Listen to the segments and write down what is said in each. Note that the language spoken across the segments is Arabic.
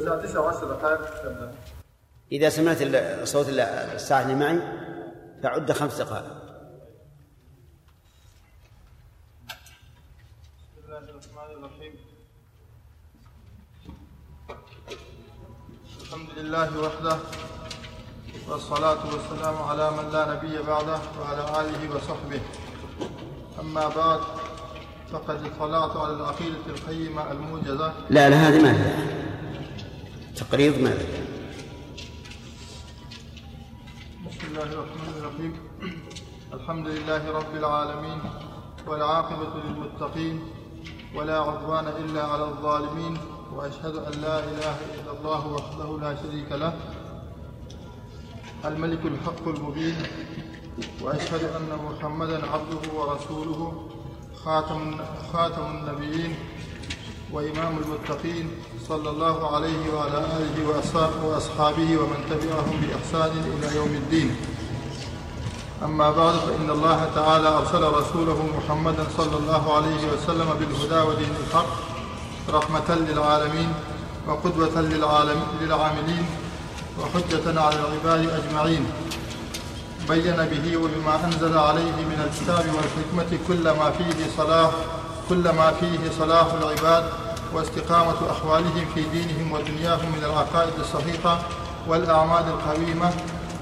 الساعة 9 10 دقائق إذا سمعت صوت ال- الساعة اللي معي فعد خمس دقائق. بسم الله الرحمن الرحيم الحمد لله وحده والصلاة والسلام على من لا نبي بعده وعلى آله وصحبه. أما بعد فقد اطلعت على العقيدة القيمة الموجزة. لا لا هذه ما لها تقريض ما لها بسم الله الرحمن الرحيم. الحمد لله رب العالمين والعاقبة للمتقين ولا عدوان إلا على الظالمين وأشهد أن لا إله إلا الله وحده لا شريك له. الملك الحق المبين وأشهد أن محمدا عبده ورسوله خاتم خاتم النبيين وإمام المتقين صلى الله عليه وعلى آله وأصحاب- وأصحابه ومن تبعهم بإحسان إلى يوم الدين. أما بعد فإن الله تعالى أرسل رسوله محمدا صلى الله عليه وسلم بالهدى ودين الحق رحمة للعالمين وقدوة للعالم للعاملين وحجة على العباد أجمعين. بين به وبما أنزل عليه من الكتاب والحكمة كل ما فيه صلاح كل ما فيه صلاح العباد واستقامة أحوالهم في دينهم ودنياهم من العقائد الصحيحة والأعمال القويمة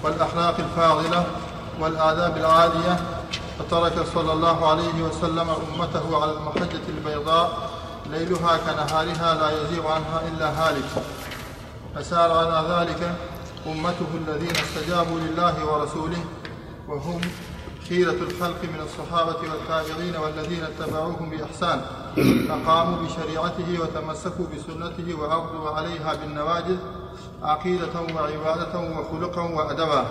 والأخلاق الفاضلة والآداب العالية فترك صلى الله عليه وسلم أمته على المحجة البيضاء ليلها كنهارها لا يزيغ عنها إلا هالك. فسار على ذلك أمته الذين استجابوا لله ورسوله وهم خيرة الخلق من الصحابة والتابعين والذين اتبعوهم بإحسان. فقاموا بشريعته وتمسكوا بسنته وعضوا عليها بالنواجذ عقيدة وعبادة وخلقا وأدبا.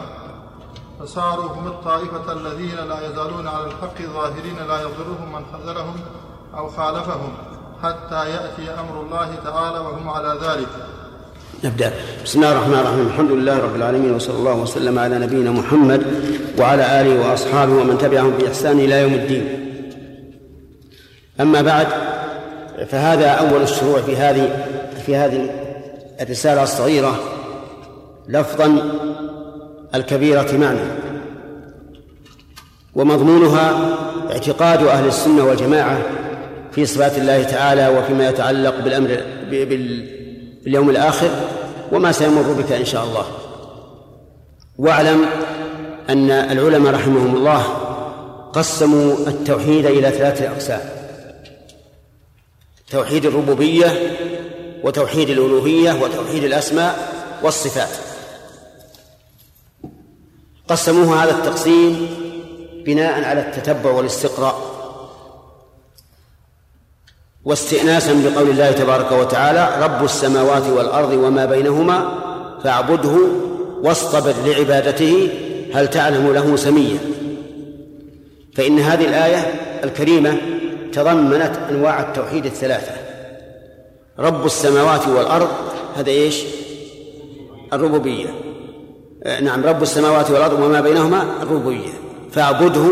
فصاروا هم الطائفة الذين لا يزالون على الحق ظاهرين لا يضرهم من خذلهم أو خالفهم حتى يأتي أمر الله تعالى وهم على ذلك. نبدأ. بسم الله الرحمن الرحيم. الحمد لله رب العالمين وصلى الله وسلم على نبينا محمد وعلى آله وأصحابه ومن تبعهم بإحسان إلى يوم الدين. أما بعد فهذا أول الشروع في هذه في هذه الرسالة الصغيرة لفظا الكبيرة معنى ومضمونها اعتقاد أهل السنة والجماعة في صفات الله تعالى وفيما يتعلق بالأمر بال باليوم الآخر وما سيمر بك إن شاء الله. واعلم أن العلماء رحمهم الله قسموا التوحيد إلى ثلاثة أقسام توحيد الربوبية وتوحيد الألوهية وتوحيد الأسماء والصفات. قسموه هذا التقسيم بناء على التتبع والاستقراء. واستئناسا بقول الله تبارك وتعالى رب السماوات والأرض وما بينهما فاعبده واصطبر لعبادته هل تعلم له سميا. فإن هذه الآية الكريمة تضمنت أنواع التوحيد الثلاثة. رب السماوات والأرض هذا إيش؟ الربوبية. آه، نعم رب السماوات والأرض وما بينهما الربوبية. فاعبده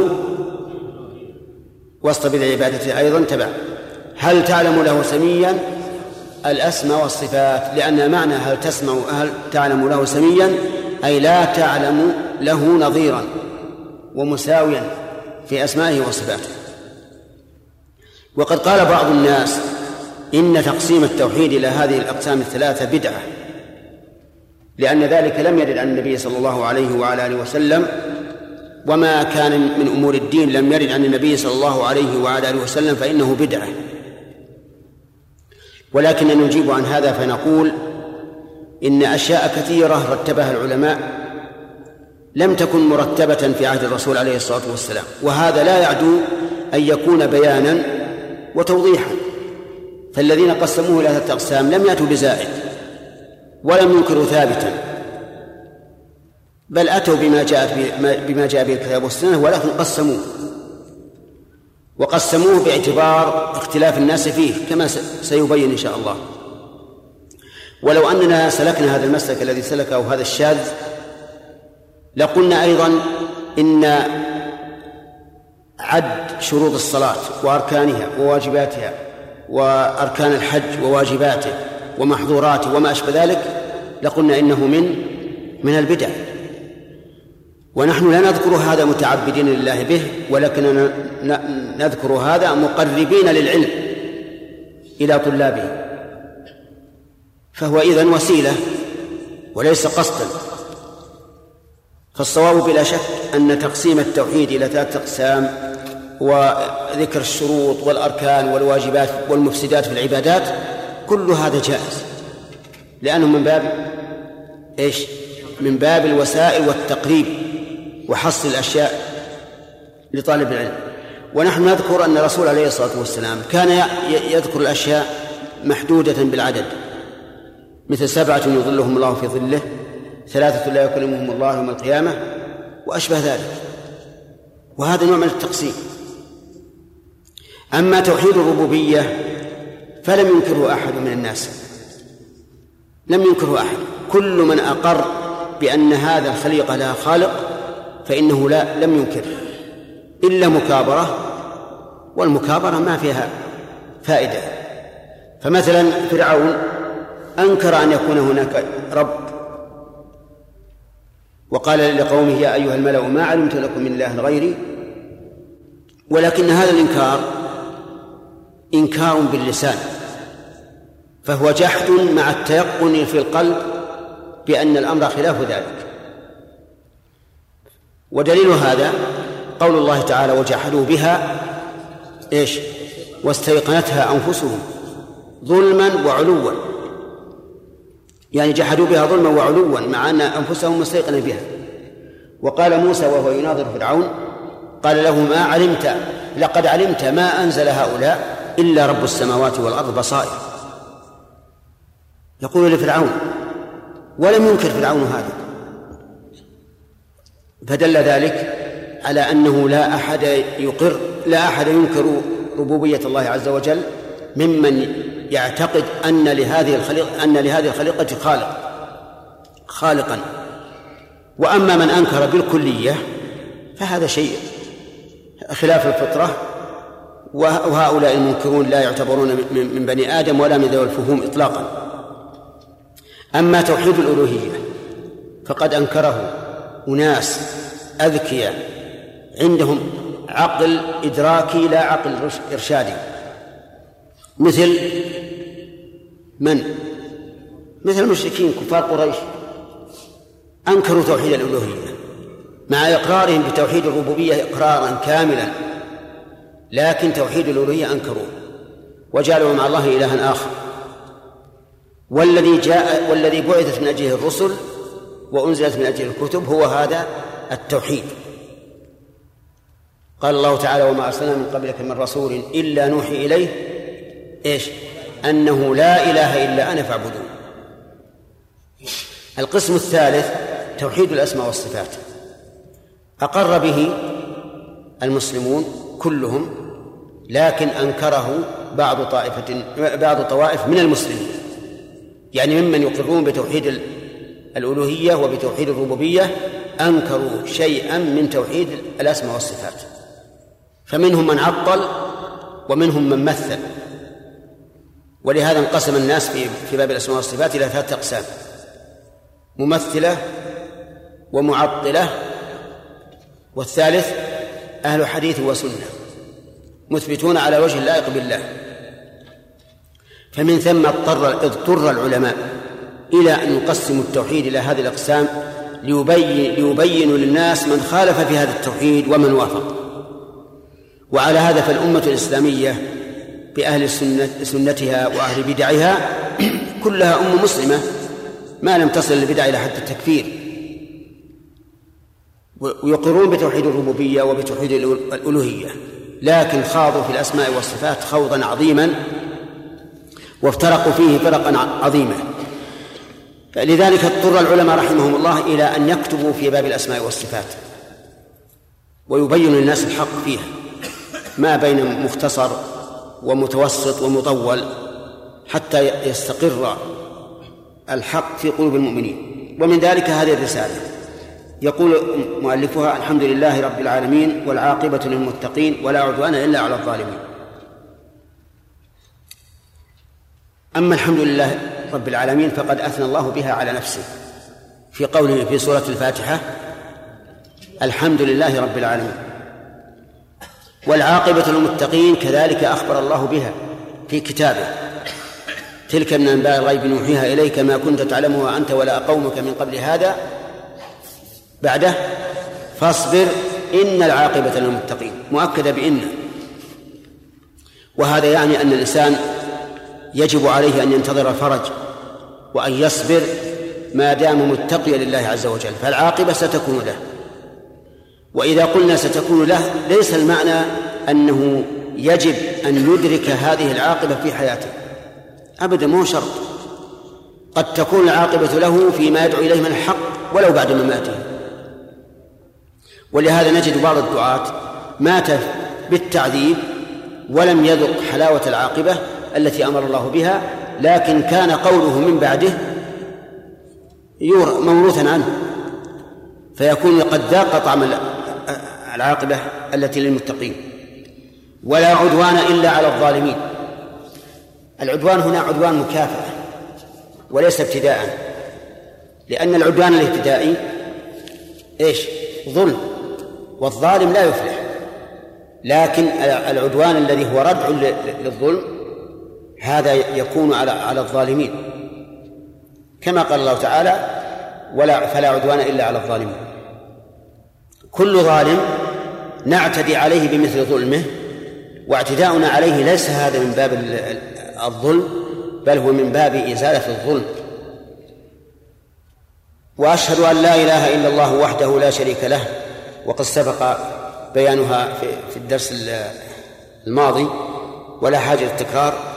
واصطبر لعبادته أيضا تبع. هل تعلم له سميا؟ الأسماء والصفات لأن معنى هل تسمع هل تعلم له سميا؟ أي لا تعلم له نظيرا ومساويا في أسمائه وصفاته. وقد قال بعض الناس إن تقسيم التوحيد إلى هذه الأقسام الثلاثة بدعة لأن ذلك لم يرد عن النبي صلى الله عليه وعلى آله وسلم وما كان من أمور الدين لم يرد عن النبي صلى الله عليه وعلى آله وسلم فإنه بدعة. ولكن نجيب عن هذا فنقول إن أشياء كثيرة رتبها العلماء لم تكن مرتبة في عهد الرسول عليه الصلاة والسلام وهذا لا يعدو أن يكون بيانا وتوضيحا. فالذين قسموه إلى ثلاثة أقسام لم يأتوا بزائد ولم ينكروا ثابتا بل أتوا بما جاءت بما جاء به الكتاب والسنة ولكن قسموه. وقسموه باعتبار اختلاف الناس فيه كما سيبين إن شاء الله. ولو أننا سلكنا هذا المسلك الذي سلكه هذا الشاذ لقلنا أيضا إن عد شروط الصلاة وأركانها وواجباتها وأركان الحج وواجباته ومحظوراته وما أشبه ذلك لقلنا إنه من من البدع. ونحن لا نذكر هذا متعبدين لله به ولكننا نذكر هذا مقربين للعلم إلى طلابه. فهو إذن وسيلة وليس قصدا. فالصواب بلا شك أن تقسيم التوحيد إلى ثلاثة أقسام وذكر الشروط والأركان والواجبات والمفسدات في العبادات كل هذا جائز. لأنه من باب إيش؟ من باب الوسائل والتقريب. وحصر الأشياء لطالب العلم. ونحن نذكر أن الرسول عليه الصلاة والسلام كان يذكر الأشياء محدودة بالعدد. مثل سبعة يظلهم الله في ظله ثلاثة لا يكلمهم الله يوم القيامة وأشبه ذلك. وهذا نوع من التقسيم. أما توحيد الربوبية فلم ينكره أحد من الناس. لم ينكره أحد. كل من أقر بأن هذا الخليقة لها خالق فإنه لا لم ينكر. إلا مكابرة والمكابرة ما فيها فائدة. فمثلا فرعون أنكر أن يكون هناك رب. وقال لقومه يا أيها الملأ ما علمت لكم من إله غيري؟ ولكن هذا الإنكار إنكار باللسان. فهو جحد مع التيقن في القلب بأن الأمر خلاف ذلك. ودليل هذا قول الله تعالى وجحدوا بها إيش؟ واستيقنتها أنفسهم ظلما وعلوا. يعني جحدوا بها ظلما وعلوا مع أن أنفسهم مستيقنه بها. وقال موسى وهو يناظر فرعون قال له ما علمت؟ لقد علمت ما أنزل هؤلاء إلا رب السماوات والأرض بصائر. يقول لفرعون ولم ينكر فرعون هذا؟ فدل ذلك على أنه لا أحد يقر لا أحد ينكر ربوبية الله عز وجل ممن يعتقد أن لهذه الخليقه أن لهذه الخليقة خالق خالقا. وأما من أنكر بالكلية فهذا شيء خلاف الفطرة وهؤلاء المنكرون لا يعتبرون من بني آدم ولا من ذوي الفهوم اطلاقا. أما توحيد الألوهية فقد أنكره أناس أذكياء عندهم عقل إدراكي لا عقل إرشادي. مثل من؟ مثل المشركين كفار قريش. أنكروا توحيد الألوهية. مع إقرارهم بتوحيد الربوبية إقرارا كاملا. لكن توحيد الألوهية أنكروه. وجعلوا مع الله إلها آخر. والذي جاء والذي بعثت من أجله الرسل وأنزلت من اجله الكتب هو هذا التوحيد. قال الله تعالى وما أرسلنا من قبلك من رسول إلا نوحي إليه. إيش؟ أنه لا إله إلا أنا فاعبدون. القسم الثالث توحيد الأسماء والصفات. أقر به المسلمون كلهم لكن أنكره بعض طائفة بعض طوائف من المسلمين. يعني ممن يقرون بتوحيد الألوهية وبتوحيد الربوبية أنكروا شيئا من توحيد الأسماء والصفات. فمنهم من عطل ومنهم من مثل. ولهذا انقسم الناس في في باب الأسماء والصفات إلى ثلاثة أقسام. ممثلة ومعطلة. والثالث أهل حديث وسنة مثبتون على وجه اللائق بالله. فمن ثم اضطر اضطر العلماء إلى أن يقسموا التوحيد إلى هذه الأقسام ليبين ليبينوا للناس من خالف في هذا التوحيد ومن وافق. وعلى هذا فالأمة الإسلامية بأهل السنة سنتها وأهل بدعها كلها أمة مسلمة ما لم تصل البدع إلى حد التكفير. ويقرون بتوحيد الربوبية وبتوحيد الألوهية. لكن خاضوا في الأسماء والصفات خوضا عظيما وافترقوا فيه فرقا عظيمة لذلك اضطر العلماء رحمهم الله إلى أن يكتبوا في باب الأسماء والصفات ويبين للناس الحق فيها ما بين مختصر ومتوسط ومطول حتى يستقر الحق في قلوب المؤمنين. ومن ذلك هذه الرسالة. يقول مؤلفها الحمد لله رب العالمين والعاقبة للمتقين ولا عدوان إلا على الظالمين. أما الحمد لله رب العالمين فقد أثنى الله بها على نفسه. في قوله في سورة الفاتحة الحمد لله رب العالمين. والعاقبة للمتقين كذلك أخبر الله بها في كتابه. تلك من أنباء الغيب نوحيها إليك ما كنت تعلمها أنت ولا قومك من قبل هذا. بعده فاصبر إن العاقبة للمتقين. مؤكدة بإن. وهذا يعني أن الإنسان يجب عليه أن ينتظر الفرج. وأن يصبر ما دام متقيا لله عز وجل فالعاقبة ستكون له. وإذا قلنا ستكون له ليس المعنى أنه يجب أن يدرك هذه العاقبة في حياته. أبدا مو شرط. قد تكون العاقبة له فيما يدعو إليه من الحق ولو بعد مماته. ولهذا نجد بعض الدعاة مات بالتعذيب ولم يذق حلاوة العاقبة التي أمر الله بها لكن كان قوله من بعده موروثا عنه فيكون قد ذاق طعم العاقبة التي للمتقين. ولا عدوان إلا على الظالمين. العدوان هنا عدوان مكافأة وليس ابتداء لأن العدوان الابتدائي إيش؟ ظلم والظالم لا يفلح. لكن العدوان الذي هو ردع للظلم هذا يكون على على الظالمين. كما قال الله تعالى ولا فلا عدوان إلا على الظالمين. كل ظالم نعتدي عليه بمثل ظلمه واعتداؤنا عليه ليس هذا من باب الظلم بل هو من باب إزالة الظلم. وأشهد أن لا إله إلا الله وحده لا شريك له وقد سبق بيانها في الدرس الماضي. ولا حاجة للتكرار.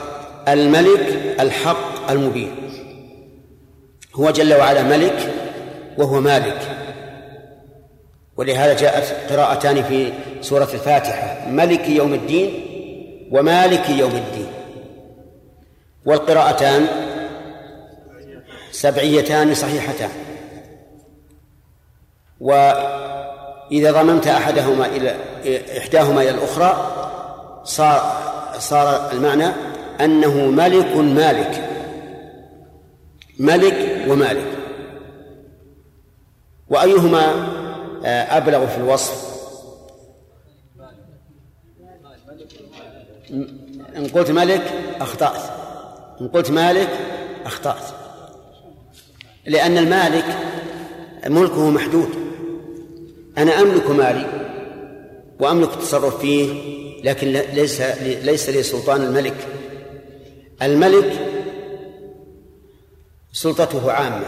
الملك الحق المبين. هو جل وعلا ملك وهو مالك. ولهذا جاءت قراءتان في سورة الفاتحة ملك يوم الدين ومالك يوم الدين. والقراءتان سبعيتان صحيحتان. وإذا ضممت أحدهما إلى إحداهما إلى الأخرى صار صار المعنى أنه ملك مالك. ملك ومالك. وأيهما آه، أبلغ في الوصف؟ إن قلت ملك أخطأت. إن قلت مالك أخطأت. لأن المالك ملكه محدود. أنا أملك مالي وأملك التصرف فيه لكن ليس ليس لي سلطان الملك. الملك سلطته عامة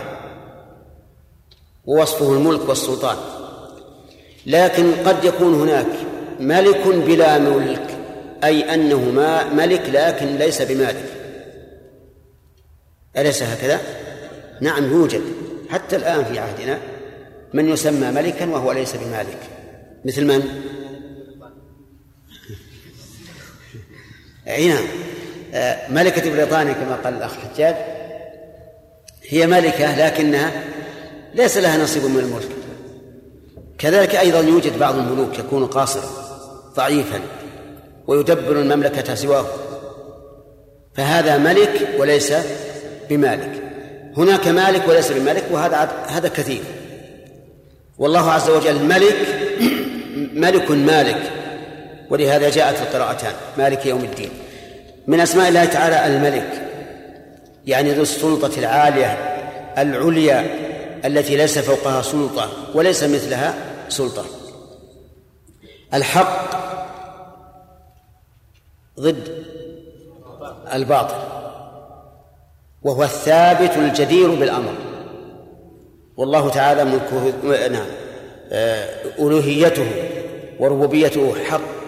ووصفه الملك والسلطان. لكن قد يكون هناك ملك بلا ملك أي أنه ما ملك لكن ليس بمالك. أليس هكذا؟ نعم يوجد. حتى الآن في عهدنا من يسمى ملكا وهو ليس بمالك. مثل من؟ أي نعم. ملكة بريطانيا كما قال الأخ حجاج هي ملكة لكنها ليس لها نصيب من الملك. كذلك أيضا يوجد بعض الملوك يكون قاصرا ضعيفا ويدبر المملكة سواه. فهذا ملك وليس بمالك. هناك مالك وليس بمالك وهذا هذا كثير. والله عز وجل ملك ملك مالك. ولهذا جاءت القراءتان مالك يوم الدين. من أسماء الله تعالى الملك يعني ذو السلطة العالية العليا التي ليس فوقها سلطة وليس مثلها سلطة. الحق ضد الباطل وهو الثابت الجدير بالأمر. والله تعالى ملكه نعم آه، ألوهيته وربوبيته حق.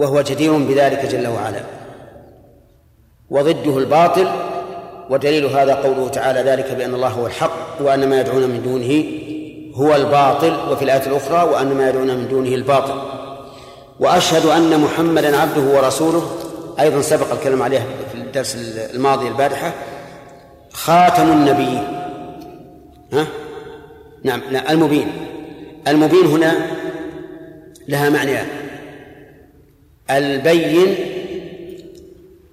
وهو جدير بذلك جل وعلا. وضده الباطل ودليل هذا قوله تعالى ذلك بأن الله هو الحق وأن ما يدعون من دونه هو الباطل وفي الآية الأخرى وأن ما يدعون من دونه الباطل. وأشهد أن محمدا عبده ورسوله أيضا سبق الكلام عليه في الدرس الماضي البارحة خاتم النبيين. ها؟ نعم لا المبين. المبين هنا لها معنيان. البين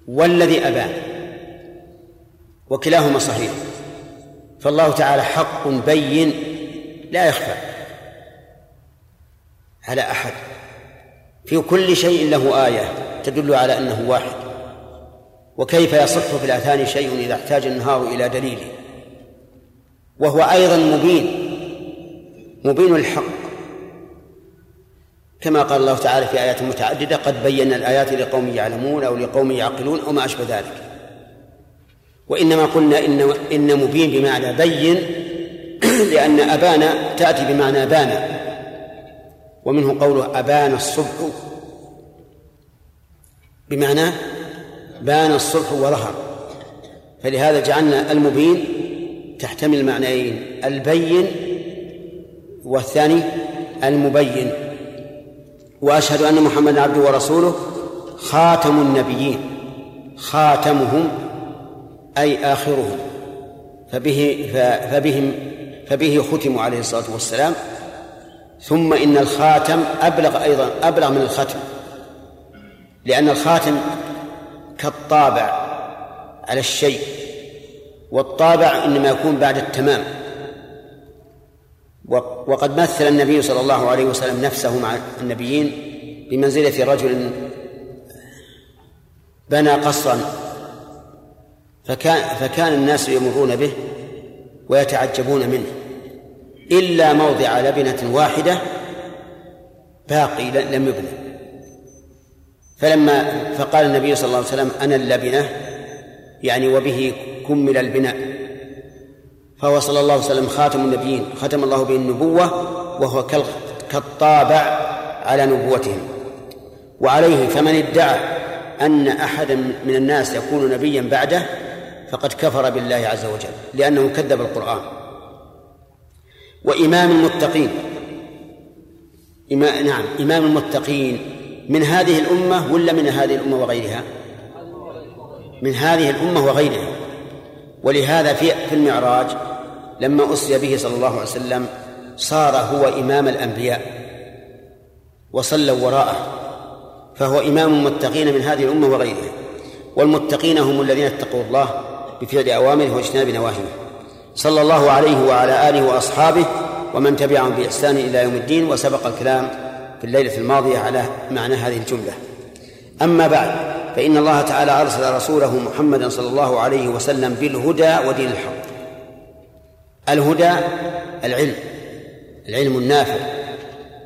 والذي أبان وكلاهما صحيح. فالله تعالى حق بين لا يخفى على أحد. في كل شيء له آية تدل على أنه واحد. وكيف يصح في الأذهان شيء إذا احتاج النهار إلى دليل؟ وهو أيضا مبين مبين الحق. كما قال الله تعالى في آيات متعددة قد بينا الآيات لقوم يعلمون أو لقوم يعقلون أو ما أشبه ذلك. وإنما قلنا إن إن مبين بمعنى بين لأن أبانا تأتي بمعنى بانا ومنه قوله أبان الصبح بمعنى بان الصبح وظهر فلهذا جعلنا المبين تحتمل معنيين البين والثاني المبين. وأشهد أن محمدا عبده ورسوله خاتم النبيين. خاتمهم أي آخرهم. فبه فبهم فبه ختموا عليه الصلاة والسلام. ثم إن الخاتم أبلغ أيضا أبلغ من الختم. لأن الخاتم كالطابع على الشيء والطابع إنما يكون بعد التمام. وقد مثل النبي صلى الله عليه وسلم نفسه مع النبيين بمنزلة رجل بنى قصرا فكان فكان الناس يمرون به ويتعجبون منه إلا موضع لبنة واحدة باقي لم يبنى. فلما فقال النبي صلى الله عليه وسلم أنا اللبنة يعني وبه كمل البناء. فهو صلى الله عليه وسلم خاتم النبيين ختم الله به النبوة وهو كالطابع على نبوتهم. وعليه فمن ادعى أن أحدا من الناس يكون نبيا بعده فقد كفر بالله عز وجل لأنه كذب القرآن. وإمام المتقين إمام نعم إمام المتقين من هذه الأمة ولا من هذه الأمة وغيرها؟ من هذه الأمة وغيرها. ولهذا في في المعراج لما أسري به صلى الله عليه وسلم صار هو إمام الأنبياء وصلوا وراءه فهو إمام المتقين من هذه الأمة وغيرها. والمتقين هم الذين اتقوا الله بفعل أوامره واجتناب نواهيه. صلى الله عليه وعلى آله وأصحابه ومن تبعهم بإحسان إلى يوم الدين وسبق الكلام في الليلة الماضية على معنى هذه الجملة. أما بعد فإن الله تعالى أرسل رسوله محمدا صلى الله عليه وسلم بالهدى ودين الحق. الهدى العلم العلم النافع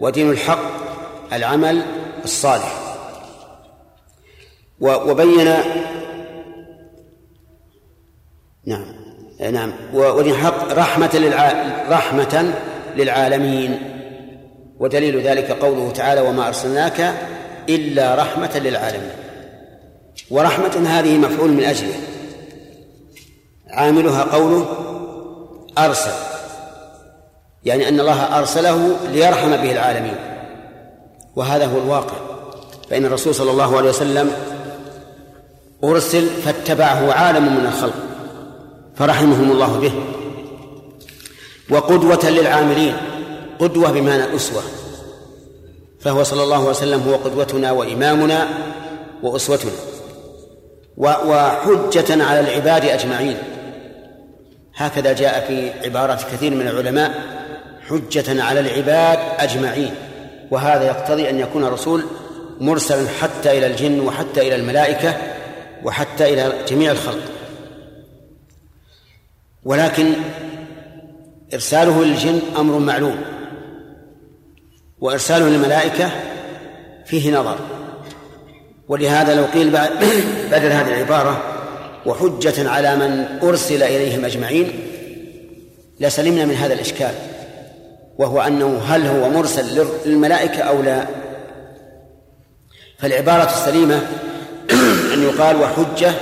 ودين الحق العمل الصالح. وبين نعم نعم. ودين الحق رحمة للع... رحمة للعالمين. ودليل ذلك قوله تعالى وما أرسلناك إلا رحمة للعالمين. ورحمة هذه مفعول من أجله. عاملها قوله أرسل. يعني أن الله أرسله ليرحم به العالمين. وهذا هو الواقع. فإن الرسول صلى الله عليه وسلم أرسل فاتبعه عالم من الخلق فرحمهم الله به. وقدوة للعاملين قدوة بمعنى أسوة. فهو صلى الله عليه وسلم هو قدوتنا وإمامنا وأسوتنا. وحجة على العباد أجمعين. هكذا جاء في عبارات كثير من العلماء حجة على العباد أجمعين. وهذا يقتضي أن يكون الرسول مرسلا حتى إلى الجن وحتى إلى الملائكة وحتى إلى جميع الخلق. ولكن إرساله للجن أمر معلوم وإرساله للملائكة فيه نظر. ولهذا لو قيل بدل هذه العبارة وحجة على من أرسل إليهم أجمعين لسلمنا من هذا الإشكال وهو أنه هل هو مرسل للملائكة أو لا. فالعبارة السليمة أن يقال وحجة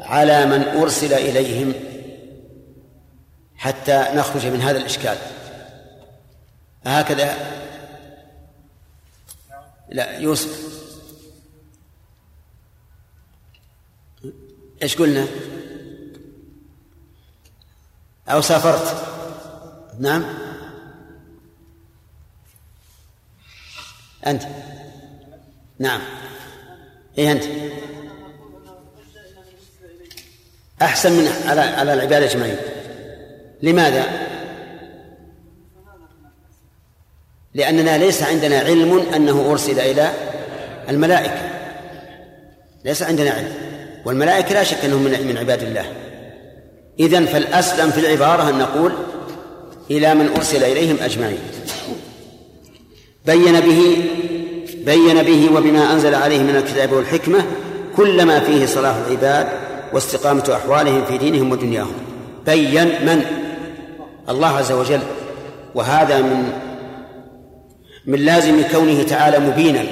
على من أرسل إليهم حتى نخرج من هذا الإشكال. هكذا. لا يوسف. إيش قلنا؟ أو سافرت. نعم. أنت. نعم. إيه أنت؟ أحسن من على على العباد أجمعين. لماذا؟ لأننا ليس عندنا علم أنه أرسل إلى الملائكة. ليس عندنا علم. والملائكة لا شك أنهم من عباد الله. إذن فالأسلم في العبارة أن نقول إلى من أرسل إليهم أجمعين. بين به بين به وبما أنزل عليه من الكتاب والحكمة كل ما فيه صلاح العباد واستقامة أحوالهم في دينهم ودنياهم. بين من؟ الله عز وجل. وهذا من من لازم كونه تعالى مبينا.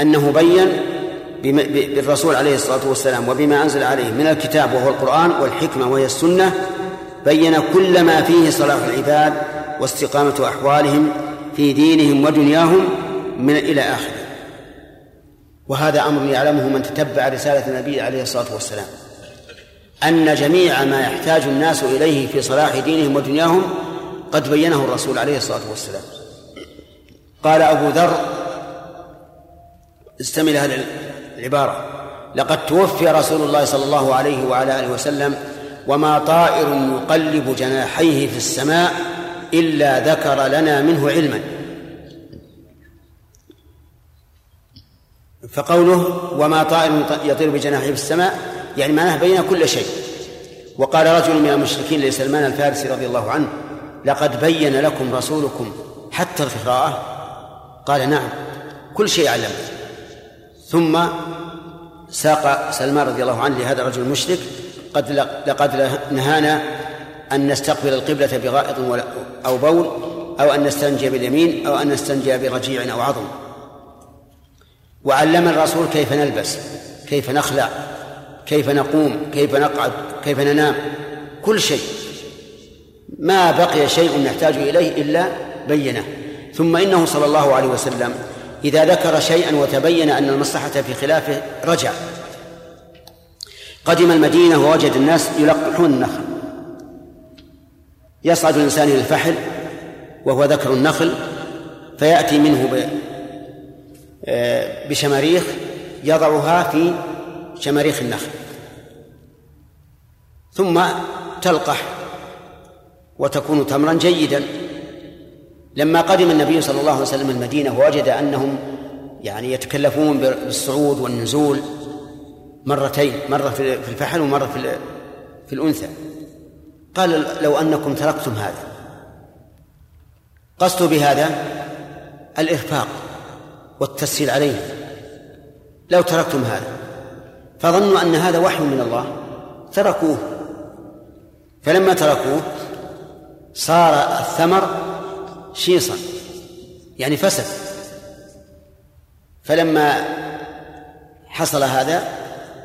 أنه بين بالرسول عليه الصلاة والسلام وبما أنزل عليه من الكتاب وهو القرآن والحكمة وهي السنة بين كل ما فيه صلاح العباد واستقامة أحوالهم في دينهم ودنياهم من إلى آخره. وهذا أمر يعلمه من تتبع رسالة النبي عليه الصلاة والسلام. أن جميع ما يحتاج الناس إليه في صلاح دينهم ودنياهم قد بينه الرسول عليه الصلاة والسلام. قال أبو ذر استمل هذه العبارة. لقد توفي رسول الله صلى الله عليه وعلى آله وسلم وما طائر يقلب جناحيه في السماء إلا ذكر لنا منه علما. فقوله وما طائر يطير بجناحه في السماء يعني معناه بين كل شيء. وقال رجل من المشركين لسلمان الفارسي رضي الله عنه لقد بين لكم رسولكم حتى القراءة قال نعم كل شيء علم ثم ساق سلمان رضي الله عنه لهذا الرجل المشرك قد لقد نهانا أن نستقبل القبلة بغائط أو بول أو أن نستنجي باليمين أو أن نستنجي برجيع أو عظم. وعلم الرسول كيف نلبس كيف نخلع كيف نقوم كيف نقعد كيف ننام كل شيء. ما بقي شيء نحتاج إليه إلا بينة. ثم إنه صلى الله عليه وسلم إذا ذكر شيئا وتبين أن المصلحة في خلافه رجع. قدم المدينة ووجد الناس يلقحون النخل. يصعد الإنسان إلى الفحل وهو ذكر النخل فيأتي منه آه، بشماريخ يضعها في شماريخ النخل. ثم تلقح وتكون تمرا جيدا. لما قدم النبي صلى الله عليه وسلم المدينة ووجد أنهم يعني يتكلفون بالصعود والنزول مرتين مرة في الفحل ومرة في في الأنثى. قال لو أنكم تركتم هذا. قصد بهذا الإرفاق والتسهيل عليه. لو تركتم هذا. فظنوا أن هذا وحي من الله تركوه. فلما تركوه صار الثمر شيصا يعني فسد. فلما حصل هذا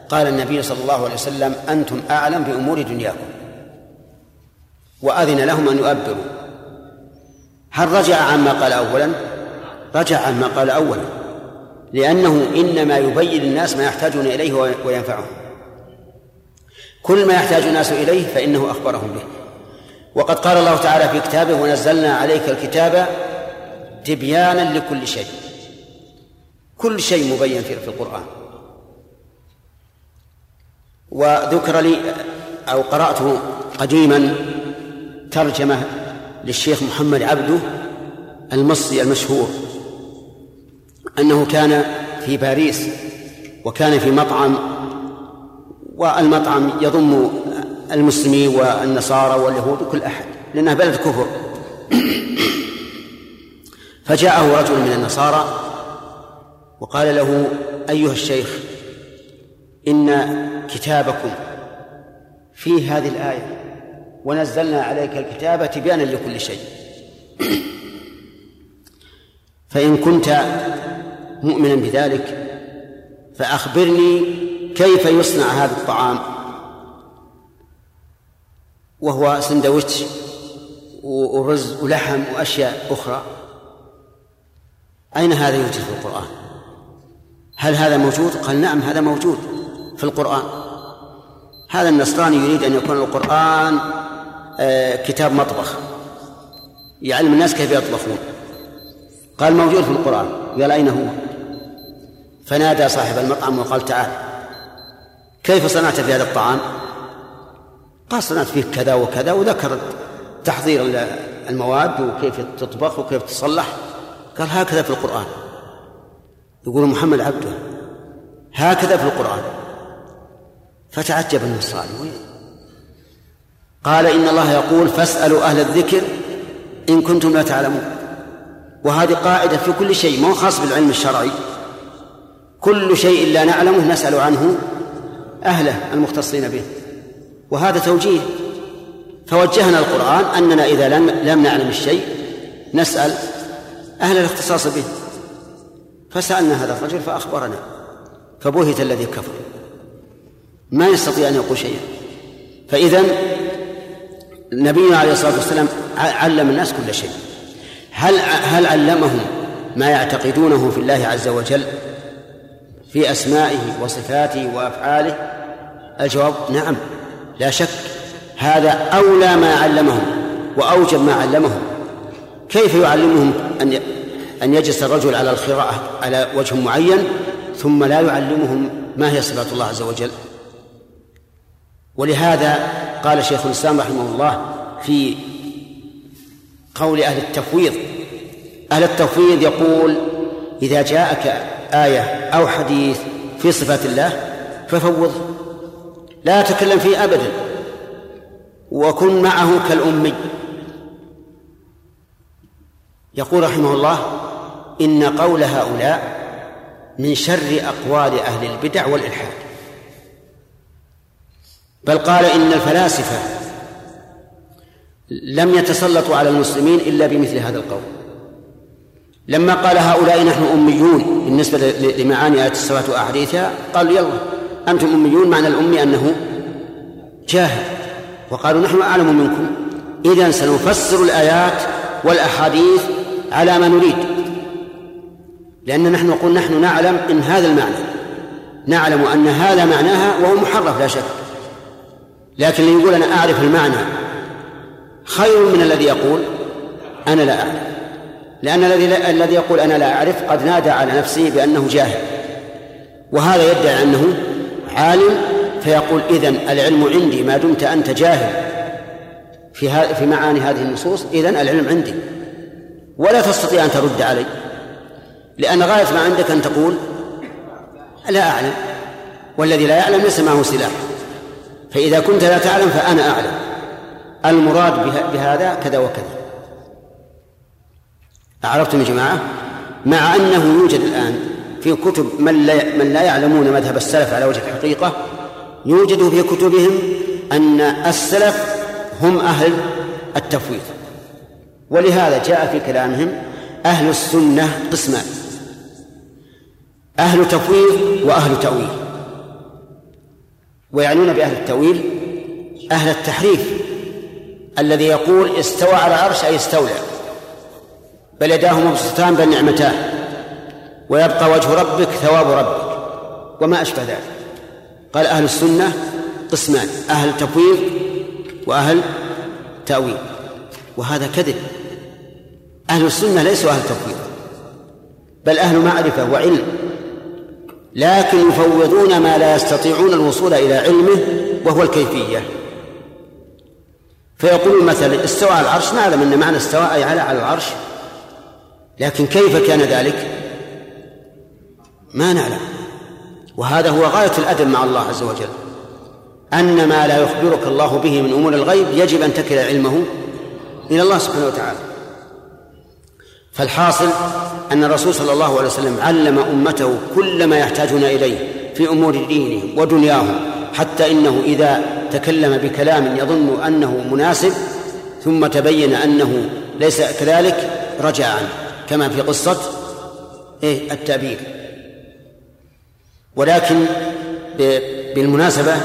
قال النبي صلى الله عليه وسلم أنتم أعلم بأمور دنياكم وأذن لهم أن يؤبروا. هل رجع عما قال أولا؟ رجع عما قال أولا لأنه إنما يبين الناس ما يحتاجون إليه وينفعهم. كل ما يحتاج الناس إليه فإنه أخبرهم به. وقد قال الله تعالى في كتابه ونزلنا عليك الكتاب تبيانا لكل شيء. كل شيء مبين في القرآن. وذكر لي أو قرأت قديما ترجمة للشيخ محمد عبده المصري المشهور. أنه كان في باريس وكان في مطعم والمطعم يضم المسلمين والنصارى واليهود وكل أحد لأنها بلد كفر. فجاءه رجل من النصارى وقال له أيها الشيخ إن كتابكم في هذه الآية ونزلنا عليك الكتاب تبيانا لكل شيء. فإن كنت مؤمنا بذلك فأخبرني كيف يصنع هذا الطعام. وهو سندويتش ورز ولحم وأشياء أخرى. أين هذا يوجد في القرآن؟ هل هذا موجود؟ قال نعم هذا موجود في القرآن. هذا النصراني يريد أن يكون القرآن آه، كتاب مطبخ. يعلم الناس كيف يطبخون. قال موجود في القرآن. قال أين هو؟ فنادى صاحب المطعم وقال تعال كيف صنعت في هذا الطعام؟ قال صنعت فيه كذا وكذا وذكر تحضير المواد وكيف تطبخ وكيف تصلح. قال هكذا في القرآن. يقول محمد عبده هكذا في القرآن. فتعجب النصراني قال إن الله يقول فاسألوا أهل الذكر إن كنتم لا تعلمون. وهذه قاعدة في كل شيء مو خاص بالعلم الشرعي. كل شيء لا نعلمه نسأل عنه أهله المختصين به. وهذا توجيه. فوجهنا القرآن أننا إذا لم لم نعلم الشيء نسأل أهل الاختصاص به. فسألنا هذا الرجل فأخبرنا. فبهت الذي كفر. ما يستطيع أن يقول شيئا. فإذا نبينا عليه الصلاة والسلام علم الناس كل شيء. هل هل علمهم ما يعتقدونه في الله عز وجل في أسمائه وصفاته وأفعاله؟ الجواب نعم. لا شك هذا أولى ما علمهم وأوجب ما علمهم. كيف يعلمهم أن أن يجلس الرجل على القراءة على وجه معين ثم لا يعلمهم ما هي صفات الله عز وجل؟ ولهذا قال شيخ الإسلام رحمه الله في قول أهل التفويض أهل التفويض يقول إذا جاءك آية أو حديث في صفات الله ففوضه لا تكلم فيه أبدا. وكن معه كالأمي. يقول رحمه الله إن قول هؤلاء من شر أقوال أهل البدع والإلحاد. بل قال إن الفلاسفة لم يتسلطوا على المسلمين إلا بمثل هذا القول. لما قال هؤلاء نحن أميون بالنسبة لمعاني آيات الصلاة وأحاديثها قالوا يلا أنتم أميون معنى الأمي أنه جاهل. وقالوا نحن أعلم منكم. إذا سنفسر الآيات والأحاديث على ما نريد. لأن نحن نقول نحن نعلم إن هذا المعنى. نعلم أن هذا معناها وهو محرف لا شك. لكن اللي يقول أنا أعرف المعنى خير من الذي يقول أنا لا أعلم لأن الذي الذي يقول أنا لا أعرف قد نادى على نفسه بأنه جاهل. وهذا يدعي أنه عالم فيقول إذن العلم عندي ما دمت أنت جاهل في في معاني هذه النصوص إذن العلم عندي. ولا تستطيع أن ترد علي. لأن غاية ما عندك أن تقول لا أعلم. والذي لا يعلم ليس معه سلاح. فإذا كنت لا تعلم فأنا أعلم. المراد بهذا كذا وكذا. أعرفتم يا جماعة؟ مع أنه يوجد الآن في كتب من لا, من لا يعلمون مذهب السلف على وجه الحقيقة يوجد في كتبهم أن السلف هم أهل التفويض. ولهذا جاء في كلامهم أهل السنة قسمان أهل تفويض وأهل تأويل. ويعنون بأهل التأويل أهل التحريف الذي يقول استوى على العرش أي استولى بل يداه مبسوطتان بل نعمتان. ويبقى وجه ربك ثواب ربك. وما أشبه ذلك. قال أهل السنة قسمان أهل تفويض وأهل تأويل. وهذا كذب. أهل السنة ليسوا أهل تفويض بل أهل معرفة وعلم. لكن يفوضون ما لا يستطيعون الوصول إلى علمه وهو الكيفية. فيقول مثلا استوى على العرش نعلم أن معنى استوى أي على العرش. لكن كيف كان ذلك؟ ما نعلم. وهذا هو غاية الأدب مع الله عز وجل. أن ما لا يخبرك الله به من أمور الغيب يجب أن تكل علمه إلى الله سبحانه وتعالى. فالحاصل أن الرسول صلى الله عليه وسلم علم أمته كل ما يحتاجون إليه في أمور دينهم ودنياهم حتى إنه إذا تكلم بكلام يظن أنه مناسب ثم تبين أنه ليس كذلك رجع عنه كما في قصة إيه التأبير ولكن بالمناسبة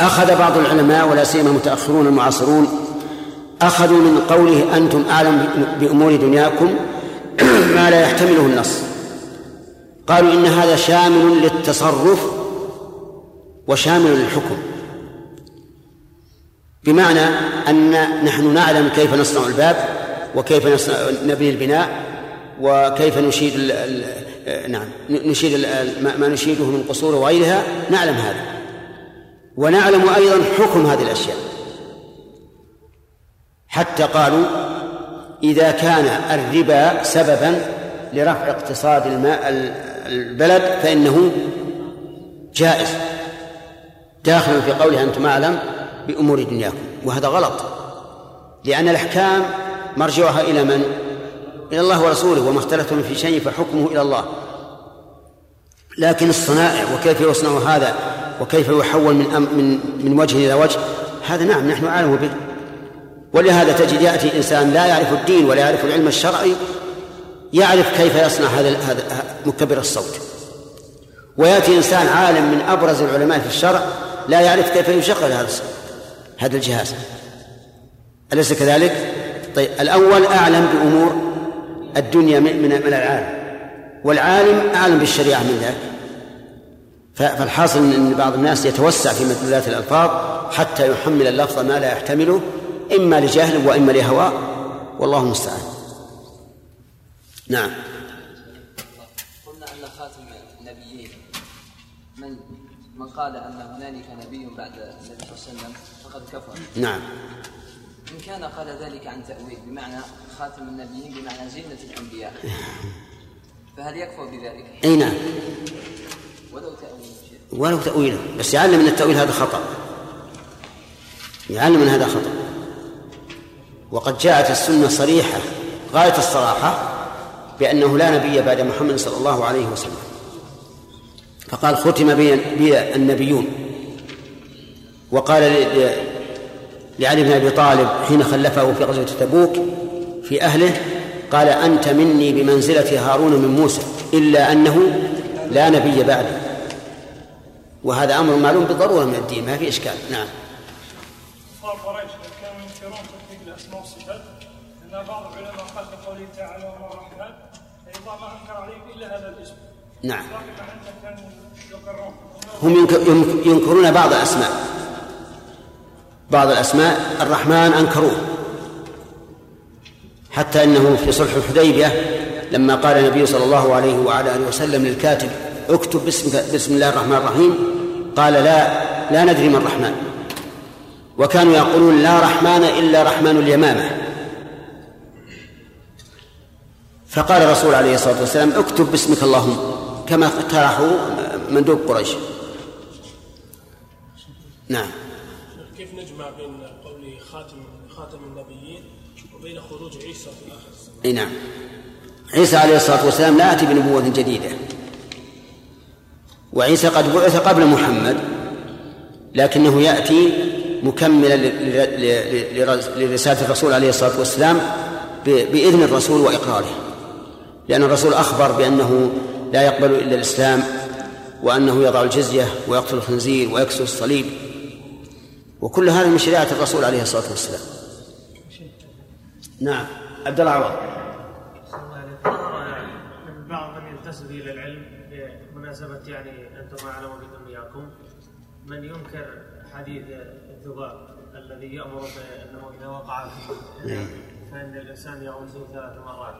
أخذ بعض العلماء ولا سيما المتأخرون المعاصرون أخذوا من قوله أنتم أعلم بأمور دنياكم ما لا يحتمله النص. قالوا إن هذا شامل للتصرف وشامل للحكم. بمعنى أن نحن نعلم كيف نصنع الباب وكيف نبني البناء وكيف نشيد نعم. نشيد ال ما نشيده من قصور وغيرها. نعلم هذا. ونعلم أيضا حكم هذه الأشياء. حتى قالوا إذا كان الربا سببا لرفع اقتصاد الماء البلد فإنه جائز. داخل في قوله أنتم أعلم بأمور دنياكم. وهذا غلط. لأن الأحكام مرجعها إلى من؟ إلى الله ورسوله وما اختلفتم في شيء فحكمه إلى الله. لكن الصنائع وكيف يصنع هذا وكيف يحول من من من وجه إلى وجه هذا نعم نحن أعلم به. ولهذا تجد يأتي إنسان لا يعرف الدين ولا يعرف العلم الشرعي يعرف كيف يصنع هذا هذا مكبر الصوت. ويأتي إنسان عالم من أبرز العلماء في الشرع لا يعرف كيف يشغل هذا هذا الجهاز. أليس كذلك؟ طيب الأول أعلم بأمور الدنيا من من العالم. والعالم أعلم بالشريعة من ذاك فالحاصل أن بعض الناس يتوسع في مدلولات الألفاظ حتى يحمل اللفظ ما لا يحتمله إما لجهل وإما لهواء والله المستعان. نعم. قلنا أن خاتم النبيين. من من قال أن هنالك نبي بعد النبي صلى الله عليه وسلم فقد كفر. نعم. إن كان قال ذلك عن تأويل بمعنى خاتم النبيين بمعنى زينة الأنبياء. فهل يكفر بذلك؟ أي نعم. ولو تأويل ولو تأويله. بس يعلم أن التأويل هذا خطأ. يعلم أن هذا خطأ. وقد جاءت السنة صريحة غاية الصراحة بأنه لا نبي بعد محمد صلى الله عليه وسلم. فقال ختم بي النبيون. وقال لعلي بن أبي طالب حين خلفه في غزوة تبوك في أهله قال أنت مني بمنزلة هارون من موسى إلا أنه لا نبي بعدي. وهذا أمر معلوم بالضرورة من الدين ما في إشكال. نعم. قريش كانوا ينكرون تطبيق الاسماء والصفات ان بعض العلماء قال بقوله تعالى وما الرحمن أيضا ما أنكر عليهم إلا هذا الاسم. نعم. هم ينكرون بعض الاسماء بعض الأسماء الرحمن أنكروه. حتى إنه في صلح الحديبية لما قال النبي صلى الله عليه وعلى آله وسلم للكاتب اكتب باسمك بسم الله الرحمن الرحيم. قال لا لا ندري ما الرحمن. وكانوا يقولون لا رحمن إلا رحمن اليمامة. فقال الرسول عليه الصلاة والسلام اكتب باسمك اللهم. كما اقترحوا مندوب قريش. نعم. بين قوله خاتم خاتم النبيين وبين خروج عيسى في اخر الزمان؟ إي نعم. عيسى عليه الصلاة والسلام لا يأتي بنبوة جديدة. وعيسى قد بعث قبل محمد لكنه يأتي مكملا لرسالة الرسول عليه الصلاة والسلام بإذن الرسول وإقراره. لأن الرسول أخبر بأنه لا يقبل إلا الإسلام وأنه يضع الجزية ويقتل الخنزير ويكسر الصليب. وكل هذا من شريعة الرسول عليه الصلاة والسلام. نعم. عبد الله عوض. من بعض من ينتسب إلى العلم بمناسبه يعني أنتم اعلم بدنياكم من ينكر حديث الذباب الذي يامر بانه اذا وقع في فان الانسان يغوص ثلاث مرات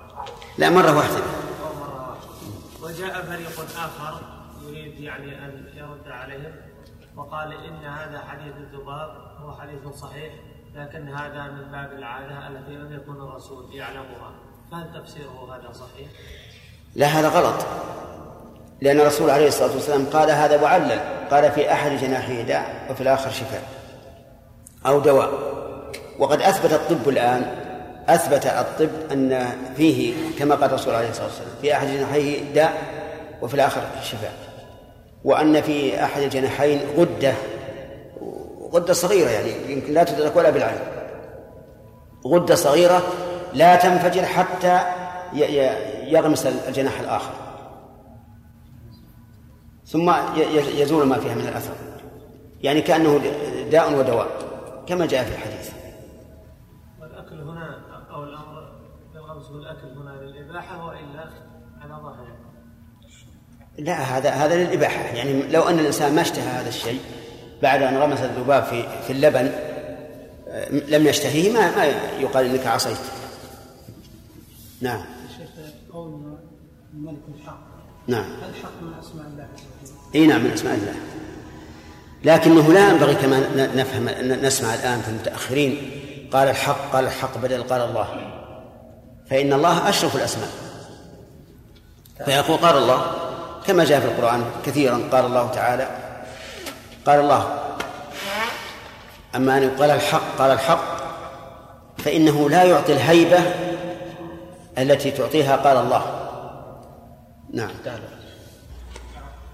لا مرة واحدة. أو مرة واحدة. وجاء فريق آخر يريد يعني أن يرد عليهم. وقال إن هذا حديث الذباب هو حديث صحيح لكن هذا من باب العادة التي لم يكن الرسول يعلمها. فهل تفسيره هذا صحيح؟ لا هذا غلط. لأن الرسول عليه الصلاة والسلام قال هذا معلل قال في أحد جناحيه داء وفي الآخر شفاء أو دواء. وقد أثبت الطب الآن أثبت الطب أن فيه كما قال الرسول عليه الصلاة والسلام في أحد جناحيه داء وفي الآخر شفاء. وأن في أحد الجناحين غدة غدة صغيرة يعني يمكن لا تدرك ولا بالعين. غدة صغيرة لا تنفجر حتى يغمس الجناح الآخر. ثم يزول ما فيها من الأثر. يعني كأنه داء ودواء كما جاء في الحديث. والأكل هنا أو الأمر بالغمس بالأكل هنا للإباحة وإلا على ظاهره؟ لا هذا هذا للإباحة يعني لو أن الإنسان ما اشتهى هذا الشيء بعد أن غمس الذباب في في اللبن لم يشتهيه ما ما يقال إنك عصيت. نعم. شيخ قول الملك الحق نعم. الحق من أسماء الله إي نعم من أسماء الله. لكنه لا ينبغي كما نفهم نسمع الآن في المتأخرين قال الحق قال الحق بدل قال الله فإن الله أشرف الأسماء فيقول قال الله كما جاء في القرآن كثيرا. قال الله تعالى قال الله أما أن يقال الحق قال الحق فإنه لا يعطي الهيبة التي تعطيها قال الله. نعم.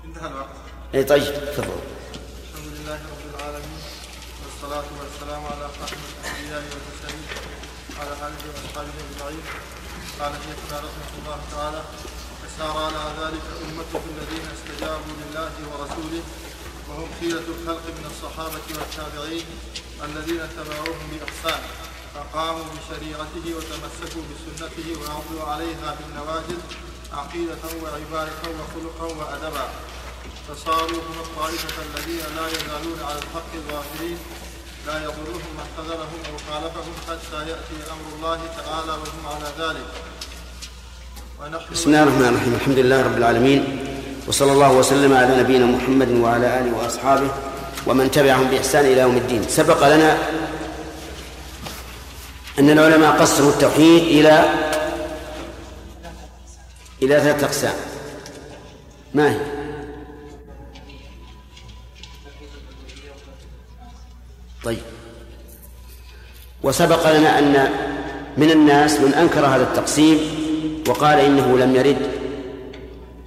انتهى الوقت. اي طيب تفضل. الحمد لله رب العالمين والصلاة والسلام على خاتم الأنبياء والمرسلين وعلى آله وأصحابه أجمعين. قال شيخنا رحمه الله تعالى فسار على ذلك أمته الذين استجابوا لله ورسوله وهم خيرة الخلق من الصحابة والتابعين الذين تبعوهم بإحسان فقاموا بشريعته وتمسكوا بسنته وعضوا عليها بالنواجذ عقيدة وعبادة وخلقا وأدبا. فصاروا هم الطائفة الذين لا يزالون على الحق ظاهرين لا يضرهم من خذلهم أو خالفهم حتى يأتي أمر الله تعالى وهم على ذلك. بسم الله الرحمن الرحيم. الحمد لله رب العالمين. وصلى الله وسلم على نبينا محمد وعلى آله وأصحابه ومن تبعهم بإحسان إلى يوم الدين. سبق لنا أن العلماء قسموا التوحيد إلى إلى ثلاثة أقسام. ما هي؟ طيب. وسبق لنا أن من الناس من أنكر هذا التقسيم وقال إنه لم يرد.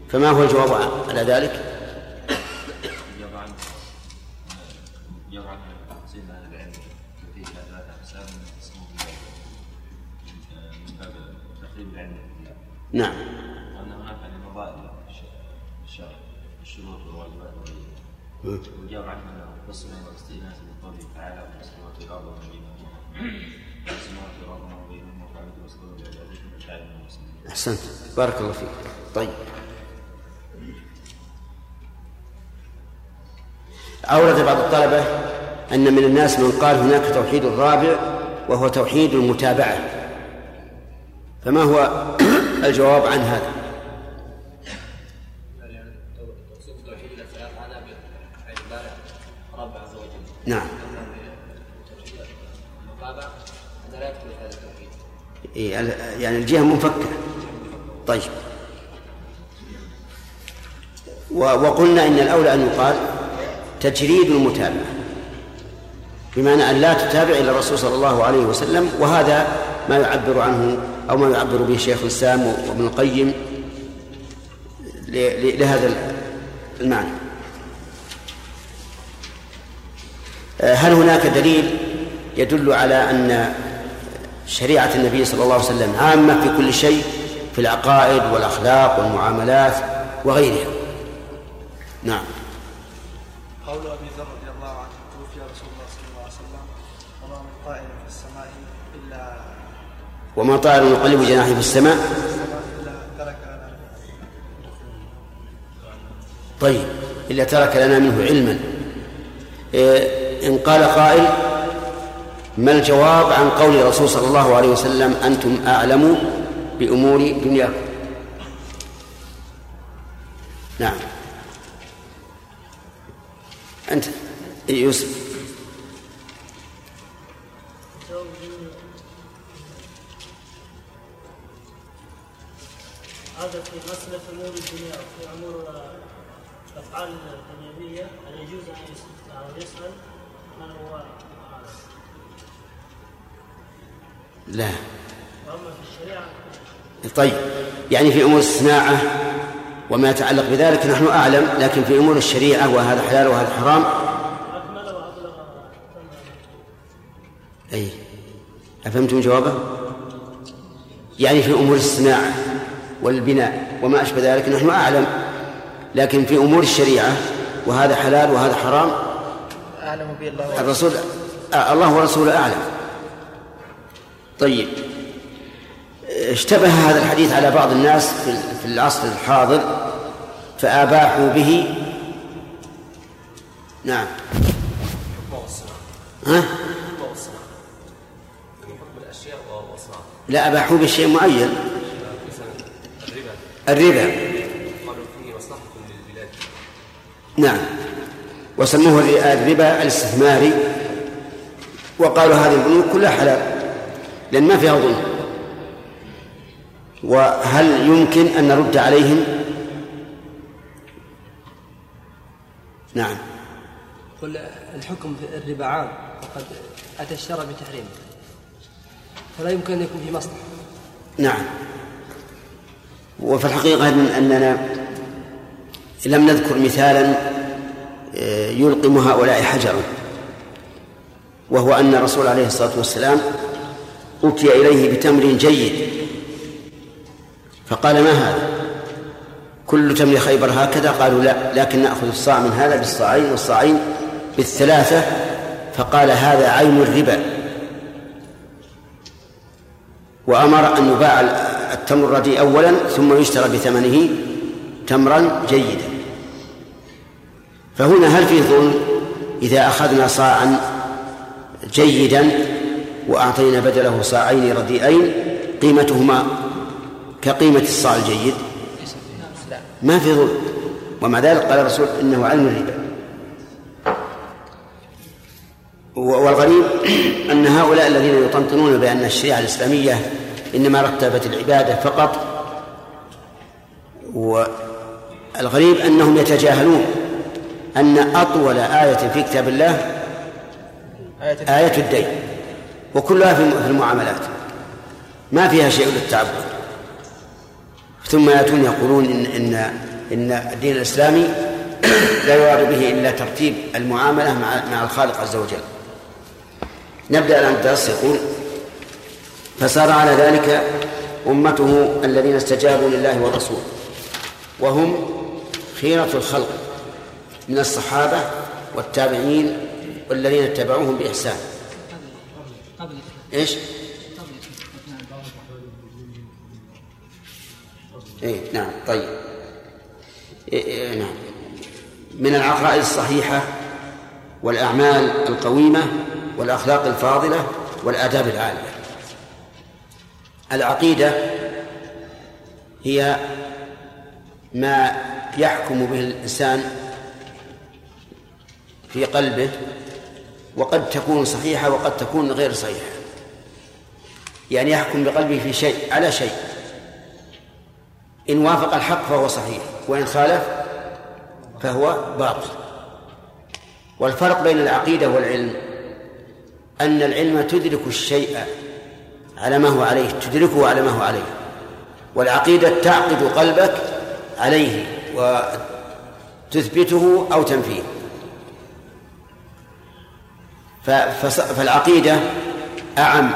فما هو الجواب على ذلك؟ نعم. هناك الشرع الشروط والواجبات ويجاب عنه انه قسم بقوله تعالى والسماوات والارض وما بينهما وقعدت واسلوب بعبادته وشعائر المسلمين أحسنت. بارك الله فيك. طيب. أورد بعض الطلبة أن من الناس من قال هناك توحيد رابع وهو توحيد المتابعة. فما هو الجواب عن هذا؟ نعم. إيه، يعني الجهة منفكة. طيب. وقلنا إن الأولى أن يقال تجريد المتابعة بمعنى أن لا تتابع إلا الرسول صلى الله عليه وسلم وهذا ما يعبر عنه أو ما يعبر به شيخ الإسلام وابن القيم لهذا المعنى. آه، هل هناك دليل يدل على أن شريعة النبي صلى الله عليه وسلم عامة في كل شيء؟ في العقائد والأخلاق والمعاملات وغيرها. نعم. قول أبي ذر رضي الله عنه توفي رسول الله صلى الله عليه وسلم وما من طائر في السماء إلا وما طائر يقلب جناحه في السماء طيب إلا ترك لنا منه علما. إيه، إن قال قائل ما الجواب عن قول الرسول صلى الله عليه وسلم أنتم أعلم بأمور دنياكم نعم. أنت يوسف. هذا في مسألة أمور الدنيا في أمور الأفعال الدنيوية هل يجوز أن أو يسأل؟ من هو؟ لا. طيب. يعني في أمور الصناعة وما يتعلق بذلك نحن أعلم لكن في أمور الشريعة وهذا حلال وهذا حرام. أكمل وأبلغ تم أي. أفهمتم جوابه؟ يعني في أمور الصناعة والبناء وما أشبه ذلك نحن أعلم لكن في أمور الشريعة وهذا حلال وهذا حرام؟ أعلم به الله الرسول آه، الله ورسوله أعلم. طيب. اشتبه هذا الحديث على بعض الناس في العصر الحاضر فأباحوا به. نعم. ها؟ لا أباحوا بشيء معين الربا. نعم. وسموه الربا الاستثماري. وقالوا هذه البنوك كلها حلال لأن ما فيها ظلم. وهل يمكن أن نرد عليهم؟ نعم. قل الحكم في الربا عام وقد أتى الشرع بتحريمه فلا يمكن أن يكون في مصلحة. نعم. وفي الحقيقة أننا لم نذكر مثالا آه، يلقم هؤلاء حجرا وهو أن الرسول عليه الصلاة والسلام أتي إليه بتمر جيد. فقال ما هذا؟ كل تمر خيبر هكذا؟ قالوا لا لكن نأخذ الصاع من هذا بالصاعين والصاعين بالثلاثة. فقال هذا عين الربا. وأمر أن يباع التمر الرديء أولا ثم يشترى بثمنه تمرا جيدا. فهنا هل فيه ظلم؟ إذا أخذنا صاعا جيدا وأعطينا بدله صاعين رديئين قيمتهما كقيمة الصاع الجيد؟ ما في ظلم. ومع ذلك قال الرسول إنه علم الربا. والغريب أن هؤلاء الذين يطنطنون بأن الشريعة الإسلامية إنما رتبت العبادة فقط والغريب أنهم يتجاهلون أن أطول آية في كتاب الله آية الدين وكلها في المعاملات. ما فيها شيء للتعبد. ثم يأتون يقولون إن إن إن الدين الإسلامي لا يراد به إلا ترتيب المعاملة مع مع الخالق عز وجل. نبدأ الآن الدرس يقول فصار على ذلك أمته الذين استجابوا لله ورسوله وهم خيرة الخلق من الصحابة والتابعين والذين اتبعوهم بإحسان. إيش؟ اي نعم طيب. إيه إيه نعم. من العقائد الصحيحة والأعمال القويمة والأخلاق الفاضلة والآداب العالية. العقيدة هي ما يحكم به الإنسان في قلبه وقد تكون صحيحة وقد تكون غير صحيحة. يعني يحكم بقلبه في شيء على شيء. إن وافق الحق فهو صحيح وإن خالف فهو باطل. والفرق بين العقيدة والعلم أن العلم تدرك الشيء على ما هو عليه تدركه على ما هو عليه. والعقيدة تعقد قلبك عليه وتثبته أو تنفيه. فالعقيدة أعم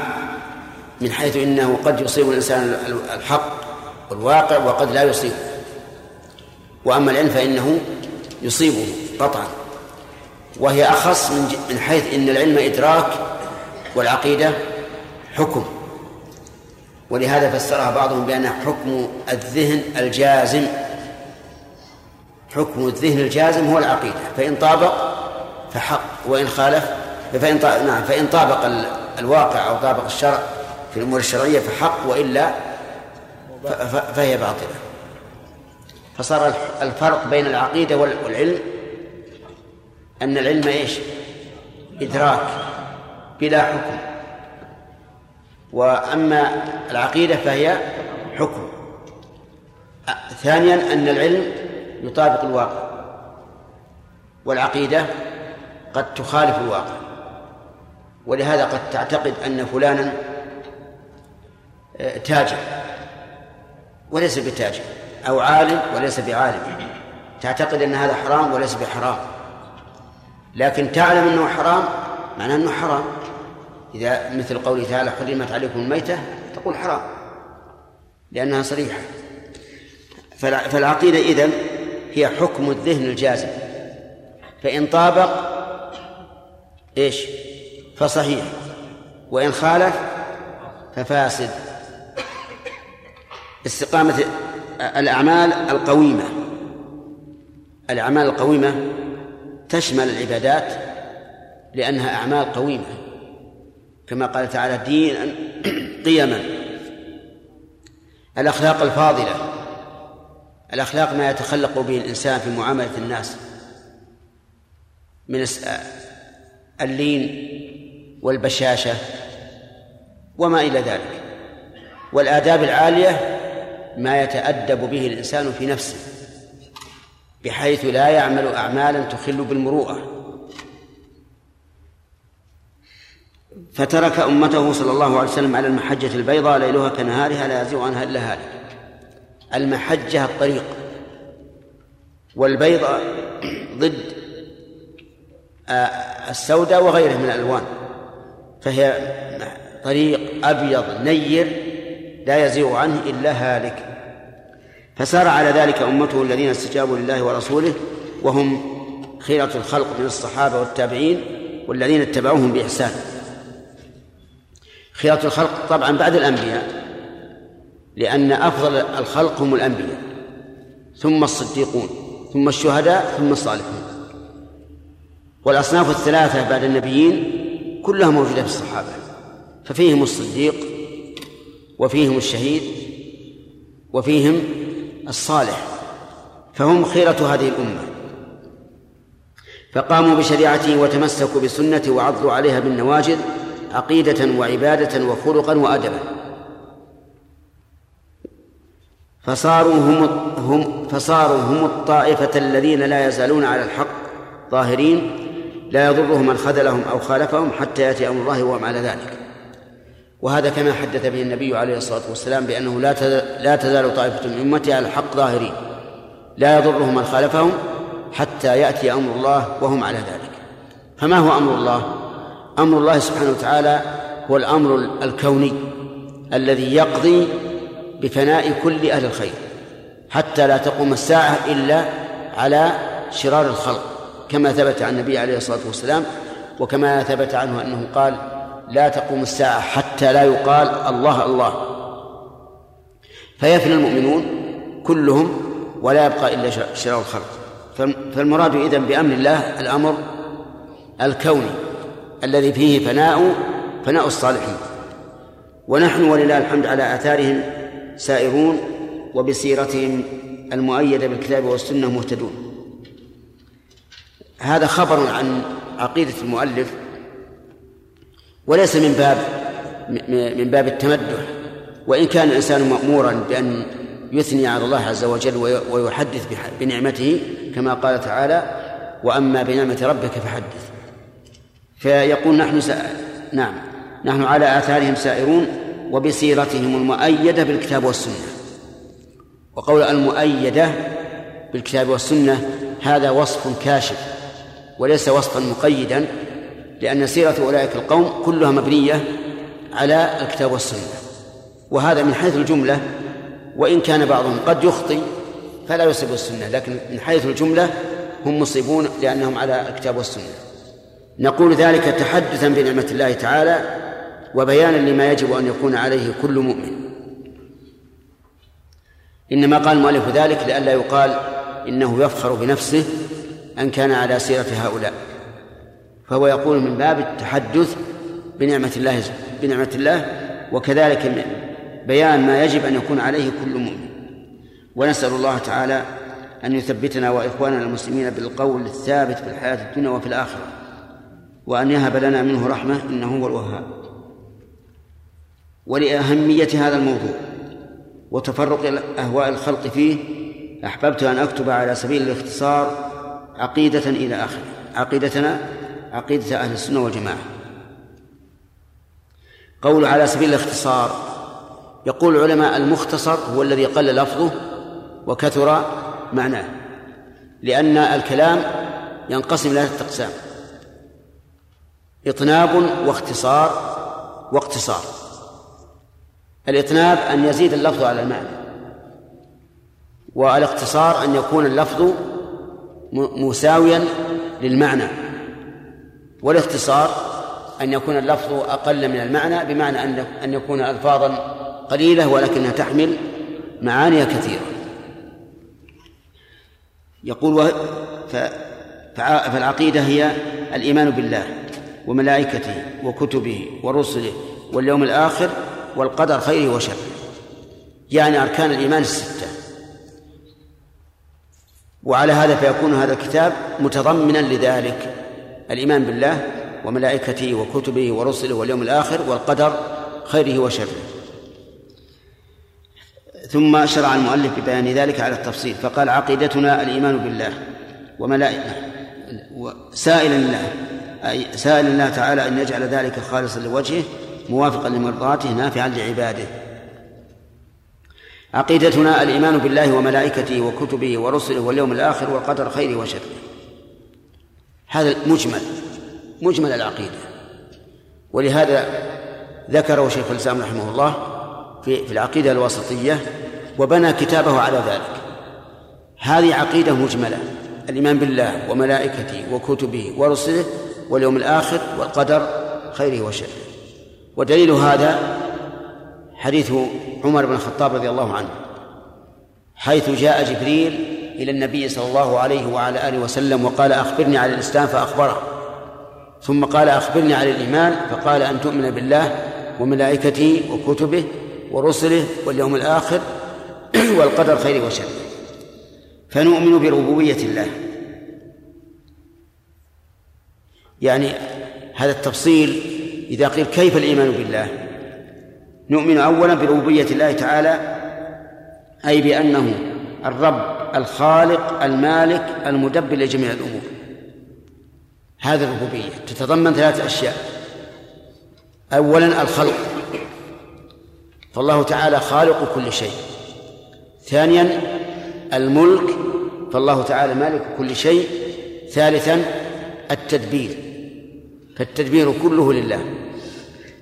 من حيث إنه قد يصيب الإنسان الحق والواقع وقد لا يصيبه وأما العلم فإنه يصيبه قطعا. وهي أخص من حيث إن العلم إدراك والعقيدة حكم. ولهذا فسرها بعضهم بأنه حكم الذهن الجازم حكم الذهن الجازم هو العقيدة. فإن طابق فحق وإن خالف فإن نعم فإن طابق الواقع أو طابق الشرع في الأمور الشرعية فحق وإلا فهي باطلة. فصار الفرق بين العقيدة والعلم أن العلم إيش؟ إدراك بلا حكم. وأما العقيدة فهي حكم. ثانيا أن العلم يطابق الواقع. والعقيدة قد تخالف الواقع. ولهذا قد تعتقد أن فلانا آه، تاجر. وليس بتاجر أو عالم وليس بعالم. تعتقد أن هذا حرام وليس بحرام. لكن تعلم أنه حرام معناه أنه حرام. إذا مثل قوله تعالى حرمت عليكم الميتة تقول حرام. لأنها صريحة. فالعقيدة إذن هي حكم الذهن الجازم. فإن طابق إيش؟ فصحيح. وإن خالف ففاسد. استقامة الأعمال القويمة. الأعمال القويمة تشمل العبادات لأنها أعمال قويمة. كما قال تعالى دينا قيما. الأخلاق الفاضلة. الأخلاق ما يتخلق به الإنسان في معاملة الناس. من اللين والبشاشة وما إلى ذلك. والآداب العالية ما يتأدب به الإنسان في نفسه بحيث لا يعمل أعمالا تخل بالمروءة. فترك أمته صلى الله عليه وسلم على المحجة البيضاء ليلها كنهارها لا يزيغ عنها إلا هالك. المحجة الطريق والبيضاء ضد السوداء وغيره من الألوان. فهي طريق أبيض نير لا يزيغ عنه إلا هالك. فسار على ذلك أمته الذين استجابوا لله ورسوله وهم خيرة الخلق من الصحابة والتابعين والذين اتبعوهم بإحسان. خيرة الخلق طبعا بعد الأنبياء لأن أفضل الخلق هم الأنبياء ثم الصديقون ثم الشهداء ثم الصالحون. والأصناف الثلاثة بعد النبيين كلها موجودة في الصحابة ففيهم الصديق وفيهم الشهيد وفيهم الصالح فهم خيرة هذه الأمة. فقاموا بشريعته وتمسكوا بسنته وعضوا عليها بالنواجذ عقيدة وعبادة وخلقا وأدبا. فصاروا هم هم فصاروا هم الطائفة الذين لا يزالون على الحق ظاهرين لا يضرهم من خذلهم أو خالفهم حتى يأتي أمر الله وهم على ذلك. وهذا كما حدث به النبي عليه الصلاة والسلام بأنه لا لا تزال طائفة من أمتي على الحق ظاهرين لا يضرهم من خالفهم حتى يأتي أمر الله وهم على ذلك فما هو أمر الله؟ أمر الله سبحانه وتعالى هو الأمر الكوني الذي يقضي بفناء كل أهل الخير حتى لا تقوم الساعة إلا على شرار الخلق كما ثبت عن النبي عليه الصلاة والسلام وكما ثبت عنه أنه قال لا تقوم الساعة حتى لا يقال الله الله. فيفنى المؤمنون كلهم ولا يبقى إلا شرار الخلق. فالمراد إذن بأمر الله الأمر الكوني الذي فيه فناء فناء الصالحين. ونحن ولله الحمد على آثارهم سائرون وبسيرتهم المؤيدة بالكتاب والسنة مهتدون. هذا خبر عن عقيدة المؤلف وليس من باب من باب التمدح. وإن كان الإنسان مأمورا بأن يثني على الله عز وجل ويحدث بنعمته كما قال تعالى وأما بنعمة ربك فحدث. فيقول نحن س... نعم نحن على آثارهم سائرون وبسيرتهم المؤيدة بالكتاب والسنة. وقول المؤيدة بالكتاب والسنة هذا وصف كاشف وليس وصفا مقيدا لأن سيرة أولئك القوم كلها مبنية على الكتاب والسنة. وهذا من حيث الجملة وإن كان بعضهم قد يخطي فلا يصيب السنة لكن من حيث الجملة هم مصيبون لأنهم على الكتاب والسنة. نقول ذلك تحدثا بنعمة الله تعالى وبيانا لما يجب أن يكون عليه كل مؤمن. إنما قال المؤلف ذلك لئلا يقال إنه يفخر بنفسه أن كان على سيرة هؤلاء. فهو يقول من باب التحدث بنعمة الله بنعمة الله وكذلك بيان ما يجب أن يكون عليه كل مؤمن. ونسأل الله تعالى أن يثبتنا وإخواننا المسلمين بالقول الثابت في الحياة الدنيا وفي الآخرة وأن يهب لنا منه رحمة إنه هو الوهاب. ولأهمية هذا الموضوع وتفرق أهواء الخلق فيه أحببت أن أكتب على سبيل الاختصار عقيدة إلى آخره عقيدتنا عقيدة أهل السنة والجماعة. قول على سبيل الاختصار يقول العلماء المختصر هو الذي قل لفظه وكثر معناه لأن الكلام ينقسم إلى ثلاثة أقسام إطناب واختصار واقتصار. الإطناب أن يزيد اللفظ على المعنى والاختصار أن يكون اللفظ مساويا للمعنى. والاختصار أن يكون اللفظ أقل من المعنى بمعنى أن أن يكون ألفاظا قليلة ولكنها تحمل معاني كثيرة. يقول فالعقيدة هي الإيمان بالله وملائكته وكتبه ورسله واليوم الآخر والقدر خيره وشره. يعني أركان الإيمان الستة. وعلى هذا فيكون هذا الكتاب متضمنا لذلك. الإيمان بالله وملائكته وكتبه ورسله واليوم الآخر والقدر خيره وشره. ثم شرع المؤلف ببيان ذلك على التفصيل فقال عقيدتنا الإيمان بالله وملائكته سائلا الله أي سائل الله تعالى أن يجعل ذلك خالصا لوجهه موافقا لمرضاته نافعا لعباده. عقيدتنا الإيمان بالله وملائكته وكتبه ورسله واليوم الآخر والقدر خيره وشره. هذا مجمل مجمل العقيدة. ولهذا ذكره شيخ الإسلام رحمه الله في في العقيدة الوسطية وبنى كتابه على ذلك. هذه عقيدة مجملة الإيمان بالله وملائكته وكتبه ورسله واليوم الآخر والقدر خيره وشره. ودليل هذا حديث عمر بن الخطاب رضي الله عنه حيث جاء جبريل إلى النبي صلى الله عليه وعلى آله وسلم وقال أخبرني عن الإسلام فأخبره. ثم قال أخبرني عن الإيمان فقال أن تؤمن بالله وملائكته وكتبه ورسله واليوم الآخر والقدر خير وشر. فنؤمن بربوبية الله. يعني هذا التفصيل إذا قيل كيف الإيمان بالله؟ نؤمن أولا بربوبية الله تعالى أي بأنه الرب الخالق المالك المدبر لجميع الأمور. هذه الربوبية تتضمن ثلاث أشياء. أولا الخلق. فالله تعالى خالق كل شيء. ثانيا الملك. فالله تعالى مالك كل شيء. ثالثا التدبير. فالتدبير كله لله.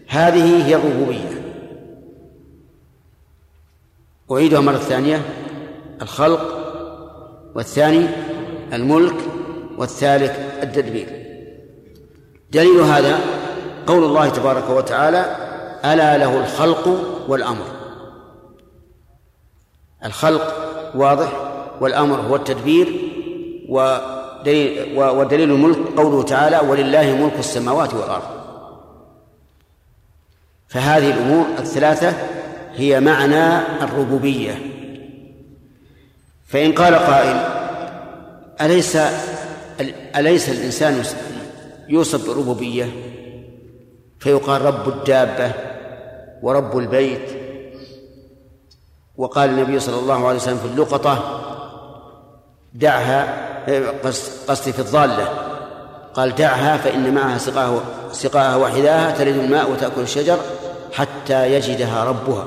هذه هي الربوبية. أعيدها مرة ثانية. الخلق والثاني الملك والثالث التدبير. دليل هذا قول الله تبارك وتعالى ألا له الخلق والأمر. الخلق واضح والأمر هو التدبير ودليل, ودليل الملك قوله تعالى ولله ملك السماوات والأرض. فهذه الأمور الثلاثة هي معنى الربوبية. فإن قال قائل أليس أليس الإنسان يوصف بالربوبية فيقال رب الدابة ورب البيت. وقال النبي صلى الله عليه وسلم في اللقطة دعها قصدي في الضالة قال دعها فإن معها سقاها سقاها وحذاها تلد الماء وتأكل الشجر حتى يجدها ربها.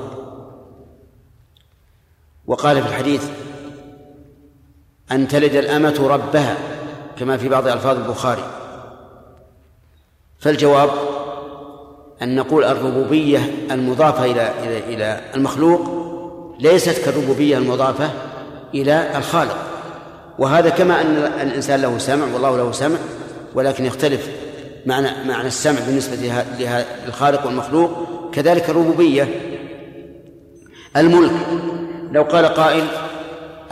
وقال في الحديث أن تلد الأمة ربها كما في بعض ألفاظ البخاري. فالجواب أن نقول الربوبية المضافة إلى إلى إلى المخلوق ليست كالربوبية المضافة إلى الخالق. وهذا كما أن الإنسان له سمع والله له سمع ولكن يختلف معنى معنى السمع بالنسبة للخالق والمخلوق. كذلك الربوبية الملك. لو قال قائل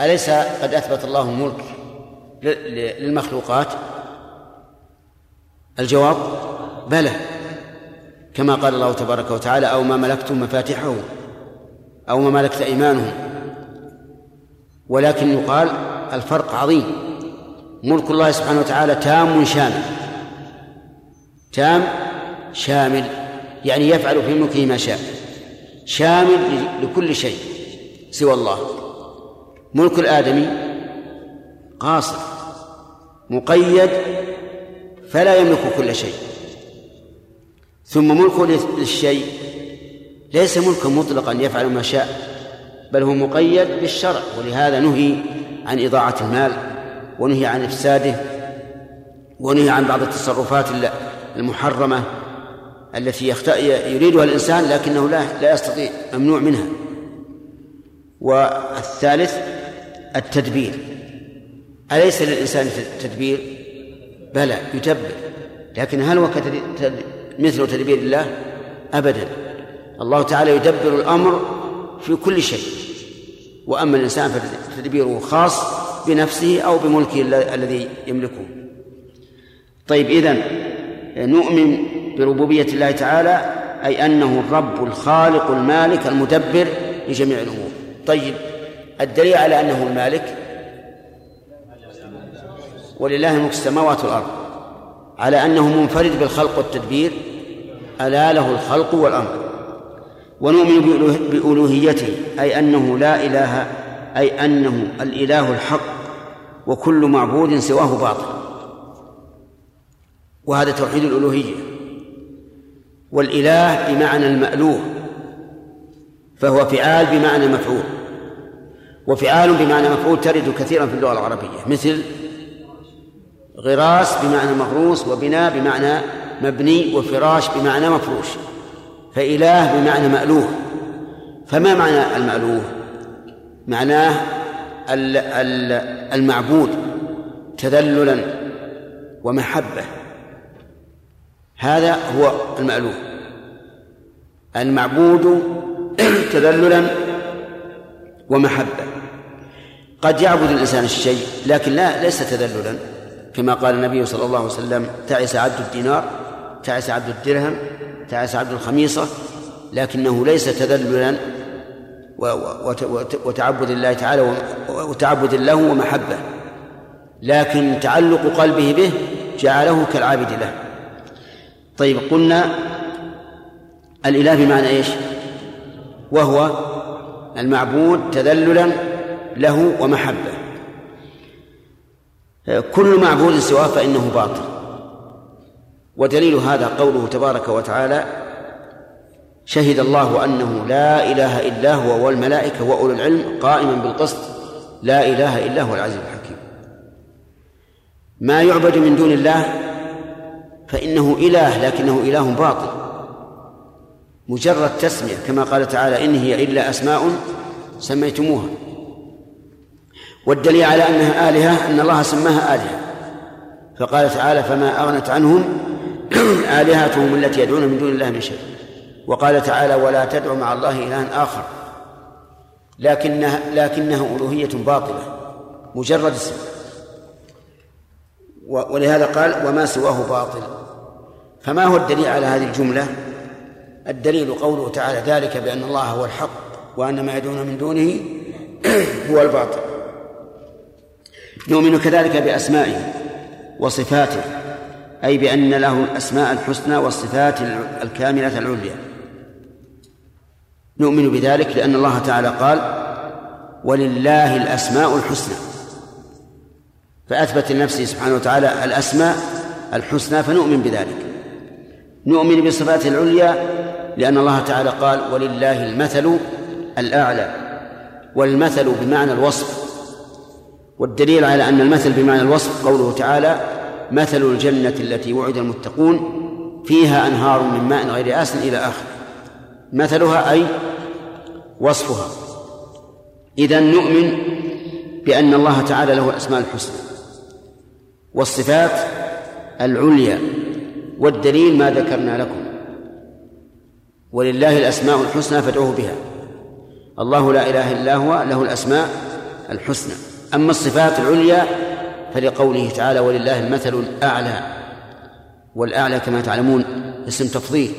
أليس قد أثبت الله الملك للمخلوقات؟ الجواب بلى كما قال الله تبارك وتعالى أو ما ملكتم مفاتحه أو ما ملكت أيمانهم. ولكن يقال الفرق عظيم. ملك الله سبحانه وتعالى تام شامل. تام شامل يعني يفعل في ملكه ما شاء. شامل لكل شيء سوى الله. ملك الآدمي قاصر مقيد فلا يملك كل شيء. ثم ملكه للشيء ليس ملكا مطلقا يفعل ما شاء بل هو مقيد بالشرع. ولهذا نهي عن إضاعة المال ونهي عن إفساده ونهي عن بعض التصرفات المحرمة التي يريدها الإنسان لكنه لا لا يستطيع ممنوع منها. والثالث التدبير. أليس للإنسان تدبير؟ بلى يدبر. لكن هل هو مثل تدبير الله؟ أبدا. الله تعالى يدبر الأمر في كل شيء. وأما الإنسان فتدبيره خاص بنفسه أو بملكه الذي يملكه. طيب إذن نؤمن بربوبية الله تعالى أي أنه الرب الخالق المالك المدبر لجميع الأمور. طيب الدليل على أنه المالك ولله ملك السماوات والأرض على أنه منفرد بالخلق والتدبير ألا له الخلق والأمر. ونؤمن بألوهيته أي أنه لا إله أي أنه الإله الحق وكل معبود سواه باطل. وهذا توحيد الألوهية. والإله بمعنى المألوه فهو فعال بمعنى مفعول. وفعال بمعنى مفعول ترد كثيرا في اللغة العربية مثل غراس بمعنى مغروس وبناء بمعنى مبني وفراش بمعنى مفروش فإله بمعنى مألوه. فما معنى المألوه؟ معناه المعبود تذللا ومحبة. هذا هو المألوه. المعبود تذللا ومحبة. قد يعبد الإنسان الشيء لكن لا ليس تذللا. كما قال النبي صلى الله عليه وسلم تعس عبد الدينار تعس عبد الدرهم تعس عبد الخميصة لكنه ليس تذللا. وتعبد الله تعالى وتعبد له ومحبة. لكن تعلق قلبه به جعله كالعابد له. طيب قلنا الإله بمعنى إيش؟ وهو المعبود تذللا له ومحبة. كل معبود سواه فإنه باطل. ودليل هذا قوله تبارك وتعالى شهد الله أنه لا إله إلا هو والملائكة وأولو العلم قائما بالقسط لا إله إلا هو العزيز الحكيم. ما يعبد من دون الله فإنه إله لكنه إله باطل. مجرد تسمية كما قال تعالى إن هي إلا أسماء سميتموها. والدليل على أنها آلهة أن الله سماها آلهة. فقال تعالى فما أغنت عنهم آلهتهم التي يدعون من دون الله من شيء. وقال تعالى ولا تدع مع الله إلها آخر. لكنها لكنها ألوهية باطلة مجرد اسم. ولهذا قال وما سواه باطل. فما هو الدليل على هذه الجملة؟ الدليل قوله تعالى ذلك بأن الله هو الحق وأن ما يدعون من دونه هو الباطل. نؤمن كذلك بأسمائه وصفاته أي بأن له الأسماء الحسنى والصفات الكاملة العليا. نؤمن بذلك لأن الله تعالى قال ولله الأسماء الحسنى فأثبت لنفسه سبحانه وتعالى الأسماء الحسنى فنؤمن بذلك. نؤمن بالصفات العليا لأن الله تعالى قال ولله المثل الأعلى والمثل بمعنى الوصف والدليل على أن المثل بمعنى الوصف قوله تعالى مثل الجنة التي وعد المتقون فيها أنهار من ماء غير آسن إلى آخر. مثلها أي وصفها. إذا نؤمن بأن الله تعالى له الأسماء الحسنى والصفات العليا والدليل ما ذكرنا لكم. ولله الأسماء الحسنى فادعوه بها. الله لا إله إلا هو له الأسماء الحسنى. أما الصفات العليا فلقوله تعالى ولله المثل الأعلى والأعلى كما تعلمون اسم تفضيل.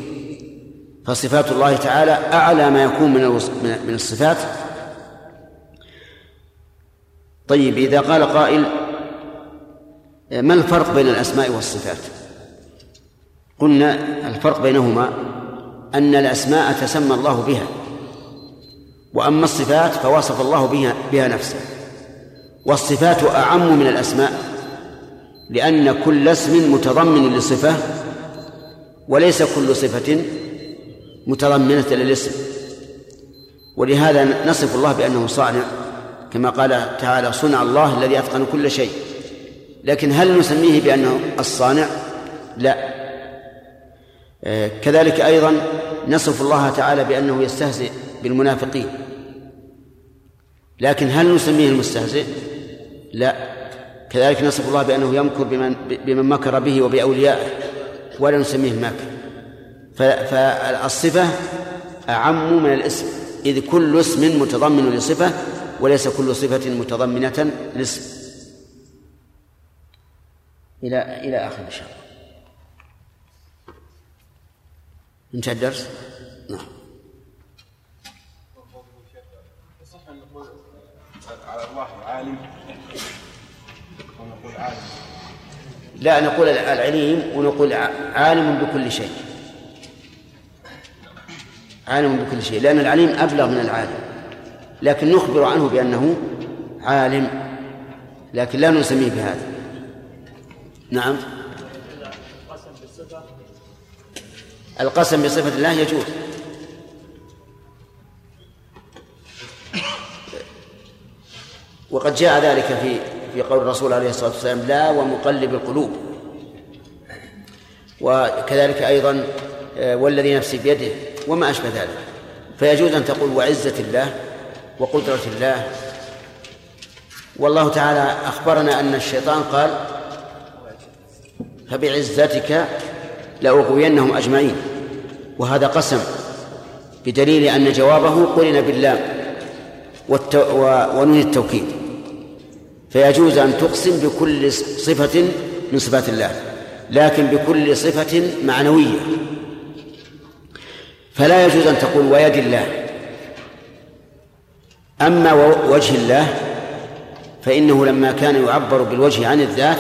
فصفات الله تعالى أعلى ما يكون من من الصفات. طيب إذا قال قائل ما الفرق بين الأسماء والصفات؟ قلنا الفرق بينهما أن الأسماء تسمى الله بها وأما الصفات فوصف الله بها بها نفسه. والصفات أعم من الأسماء لأن كل اسم متضمن لصفة وليس كل صفة متضمنة للاسم. ولهذا نصف الله بأنه صانع كما قال تعالى صنع الله الذي أتقن كل شيء لكن هل نسميه بأنه الصانع؟ لا. آه، كذلك أيضا نصف الله تعالى بأنه يستهزئ بالمنافقين. لكن هل نسميه المستهزئ؟ لا. كذلك نصف الله بأنه يمكر بمن, بمن مكر به وبأوليائه ولا نسميه الماكر فالصفة أعم من الاسم إذ كل اسم متضمن لصفة وليس كل صفة متضمنة لاسم. إلى إلى آخر إن شاء الله. انتهى الدرس؟ نعم. على الله عالم لا نقول العليم ونقول عالم بكل شيء. عالم بكل شيء لأن العليم أبلغ من العالم. لكن نخبر عنه بأنه عالم لكن لا نسميه بهذا. نعم. القسم بصفة الله يجوز. وقد جاء ذلك في في قول الرسول عليه الصلاة والسلام لا ومقلب القلوب. وكذلك أيضا آه، والذي نفسي بيده وما أشبه ذلك. فيجوز أن تقول وعزة الله وقدرة الله. والله تعالى أخبرنا أن الشيطان قال فبعزتك لأغوينهم أجمعين. وهذا قسم بدليل أن جوابه قرن باللام ونون التوكيد. فيجوز أن تقسم بكل صفة من صفات الله لكن بكل صفة معنوية. فلا يجوز أن تقول ويد الله. أما وجه الله فإنه لما كان يعبر بالوجه عن الذات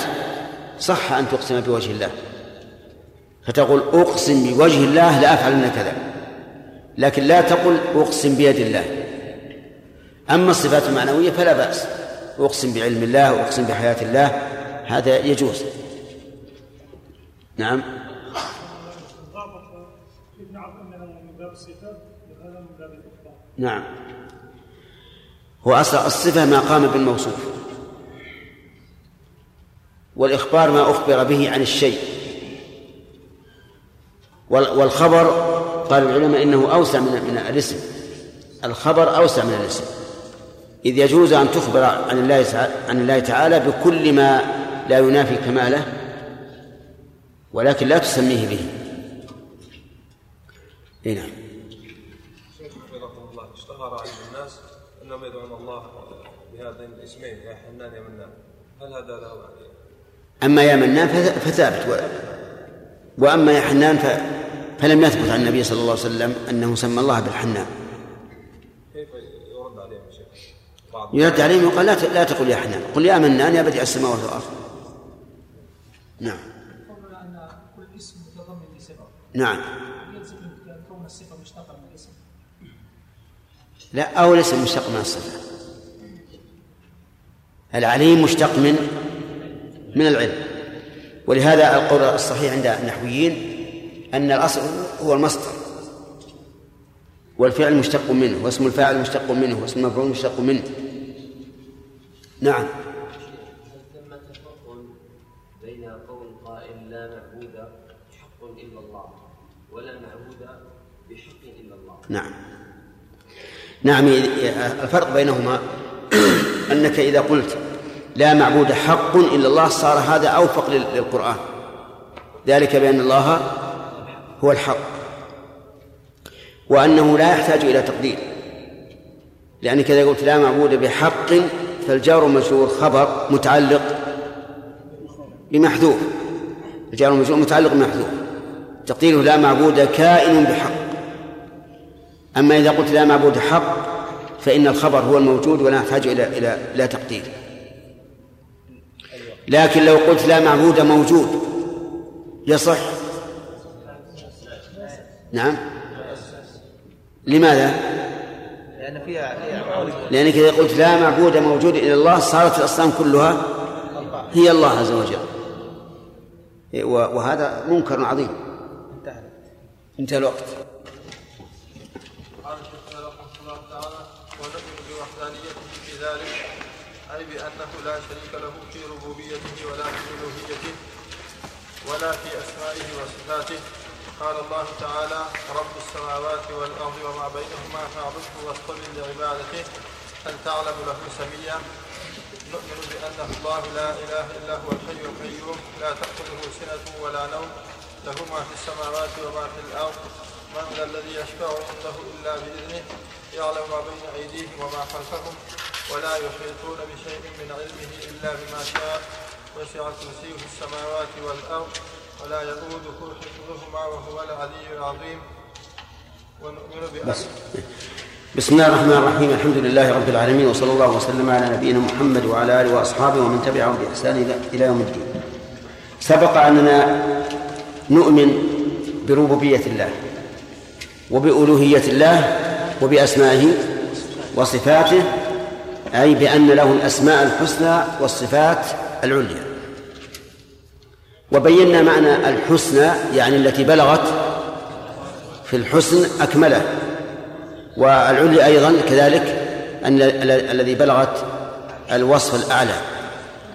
صح أن تقسم بوجه الله. فتقول أقسم بوجه الله لأفعلن كذا. لكن لا تقل أقسم بيد الله. أما الصفات المعنوية فلا بأس. أقسم بعلم الله أقسم بحياة الله هذا يجوز. نعم. نعم. هو أصل الصفة ما قام بالموصوف. والإخبار ما أخبر به عن الشيء. والخبر قال العلماء إنه أوسع من من الاسم. الخبر أوسع من الاسم. إذ يجوز أن تخبر عن الله عن الله تعالى بكل ما لا ينافي كماله ولكن لا تسميه به. نعم. الله. اشتهر عند الناس أنهم يدعون الله بهذين الاسمين يا حنان يا منان. هل هذا له أما يا منان فثابت. و... وأما يا حنان ف... فلم يثبت عن النبي صلى الله عليه وسلم أنه سمى الله بالحنان كيف يرد عليهم شيخ؟ يرد عليهم يقال لا لا تقل يا حنان. قل يا منان يا بديع السماوات والأرض. نعم. نعم. لا أو الاسم مشتق من الصفة. العليم مشتق من من العلم. ولهذا القول الصحيح عند النحويين أن الأصل هو المصدر. والفعل مشتق منه واسم الفاعل مشتق منه واسم المفعول مشتق منه. نعم. ثمة فرق بين قول قائل لا معبود بحق إلا الله ولا معبود بحق إلا الله نعم نعم الفرق بينهما أنك إذا قلت لا معبود حق إلا الله صار هذا أوفق للقرآن. ذلك بأن الله هو الحق. وأنه لا يحتاج إلى تقدير. لأنك إذا قلت لا معبود بحق فالجار المجرور خبر متعلق بمحذوف. الجار المجرور متعلق بمحذوف. تقديره لا معبود كائن بحق. أما إذا قلت لا معبود حق فإن الخبر هو الموجود ولا يحتاج إلى إلى لا تقدير. لكن لو قلت لا معبود موجود يصح. نعم. لماذا؟ لأنك إذا قلت لا معبود موجود إلا الله صارت الأصنام كلها هي الله عز وجل. وهذا منكر عظيم. انتهى. الوقت. قال الشيخ رحمه الله تعالى ونؤمن بوحدانيته في ذلك أي بأنه لا شريك له في ربوبيته ولا في ألوهيته ولا في أسمائه وصفاته قال الله تعالى رب السماوات والأرض وما بينهما فاعبده واصطبر لعبادته هل تعلم له سميا نؤمن بأنه الله لا إله إلا هو الحي القيوم. لا تأخذه سنة ولا نوم. له ما في السماوات وما في الأرض. من ذا الذي يشفع عنده إلا بإذنه؟ يعلم ما بين أيديهم وما خلفهم. ولا يحيطون بشيء من علمه إلا بما شاء. وسع كرسيه السماوات والأرض. ولا يؤوده حفظهما وهو العلي العظيم. ونؤمن بأن بسم الله الرحمن الرحيم. الحمد لله رب العالمين وصلى الله وسلم على نبينا محمد وعلى آله وأصحابه ومن تبعهم بإحسان إلى يوم الدين. سبق أننا نؤمن بربوبية الله وبألوهية الله وبأسمائه وصفاته أي بأن له الأسماء الحسنى والصفات العليا. وبينا معنى الحسنى يعني التي بلغت في الحسن أكمله. والعلي أيضا كذلك أن الذي بلغت الوصف الأعلى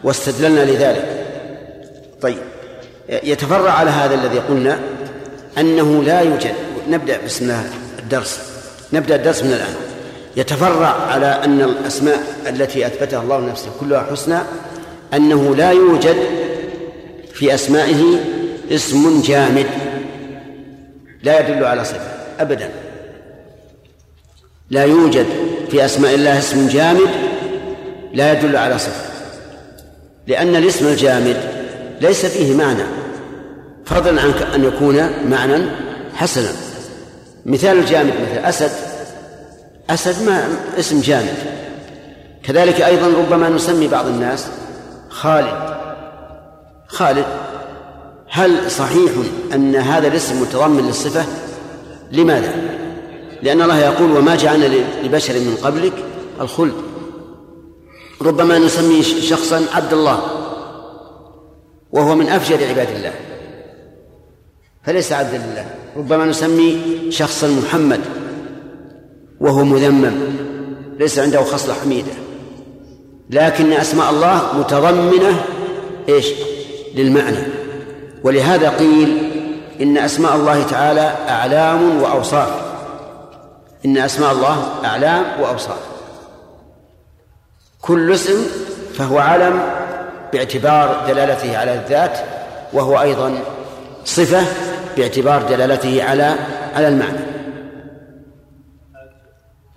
واستدللنا لذلك. طيب يتفرع على هذا الذي قلنا أنه لا يوجد. نبدأ بسم الله الدرس. نبدأ الدرس من الآن. يتفرع على أن الأسماء التي أثبتها الله نفسه كلها حسنى أنه لا يوجد في أسمائه اسم جامد. لا يدل على صفة أبدا. لا يوجد في أسماء الله اسم جامد لا يدل على صفة لأن الاسم الجامد ليس فيه معنى. فضلا عن أن يكون معنى حسنا. مثال الجامد مثل أسد أسد ما اسم جامد. كذلك أيضا ربما نسمي بعض الناس خالد. خالد هل صحيح أن هذا الاسم متضمن للصفة؟ لماذا؟ لأن الله يقول وما جعلنا لبشر من قبلك الخلد. ربما نسمي شخصا عبد الله وهو من أفجر عباد الله. فليس عبدا لله ربما نسمي شخصا محمد وهو مذمم ليس عنده خصلة حميدة. لكن أسماء الله متضمنة إيش؟ للمعنى. ولهذا قيل إن أسماء الله تعالى أعلام وأوصاف. إن أسماء الله أعلام وأوصاف. كل اسم فهو علم باعتبار دلالته على الذات وهو أيضا صفة باعتبار دلالته على على المعنى.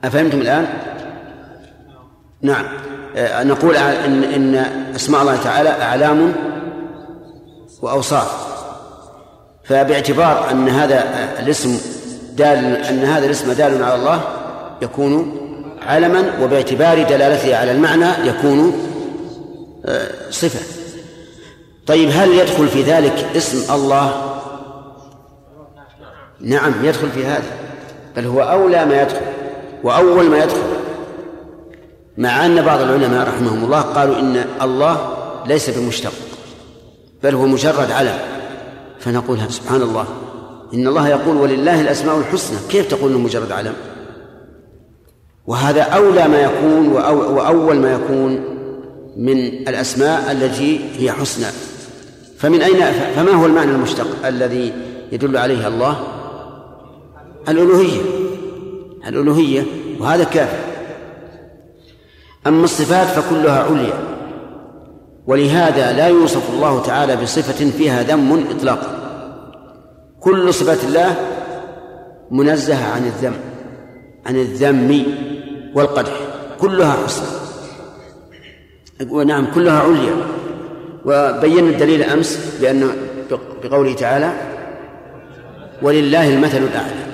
أفهمتم الآن؟ نعم. آه، نقول إن إن أسماء الله تعالى أعلام وأوصاف. فباعتبار أن هذا الاسم دال أن هذا الاسم دال على الله يكون علما وباعتبار دلالته على المعنى يكون آه، صفة. طيب هل يدخل في ذلك اسم الله؟ نعم يدخل في هذا. بل هو أولى ما يدخل وأول ما يدخل. مع أن بعض العلماء رحمهم الله قالوا إن الله ليس بمشتق. بل هو مجرد علم. فنقول سبحان الله. إن الله يقول ولله الأسماء الحسنى. كيف تقول إنه مجرد علم؟ وهذا أولى ما يكون وأول ما يكون من الأسماء التي هي حسنى. فمن أين فما هو المعنى المشتق الذي يدل عليه الله؟ الألوهية. الألوهية وهذا كافر أما الصفات فكلها عليا. ولهذا لا يوصف الله تعالى بصفة فيها ذم إطلاقا. كل صفات الله منزهة عن الذم عن الذم والقدح كلها حسنى ونعم كلها عليا. وبينا الدليل أمس بأن بقوله تعالى ولله المثل الأعلى.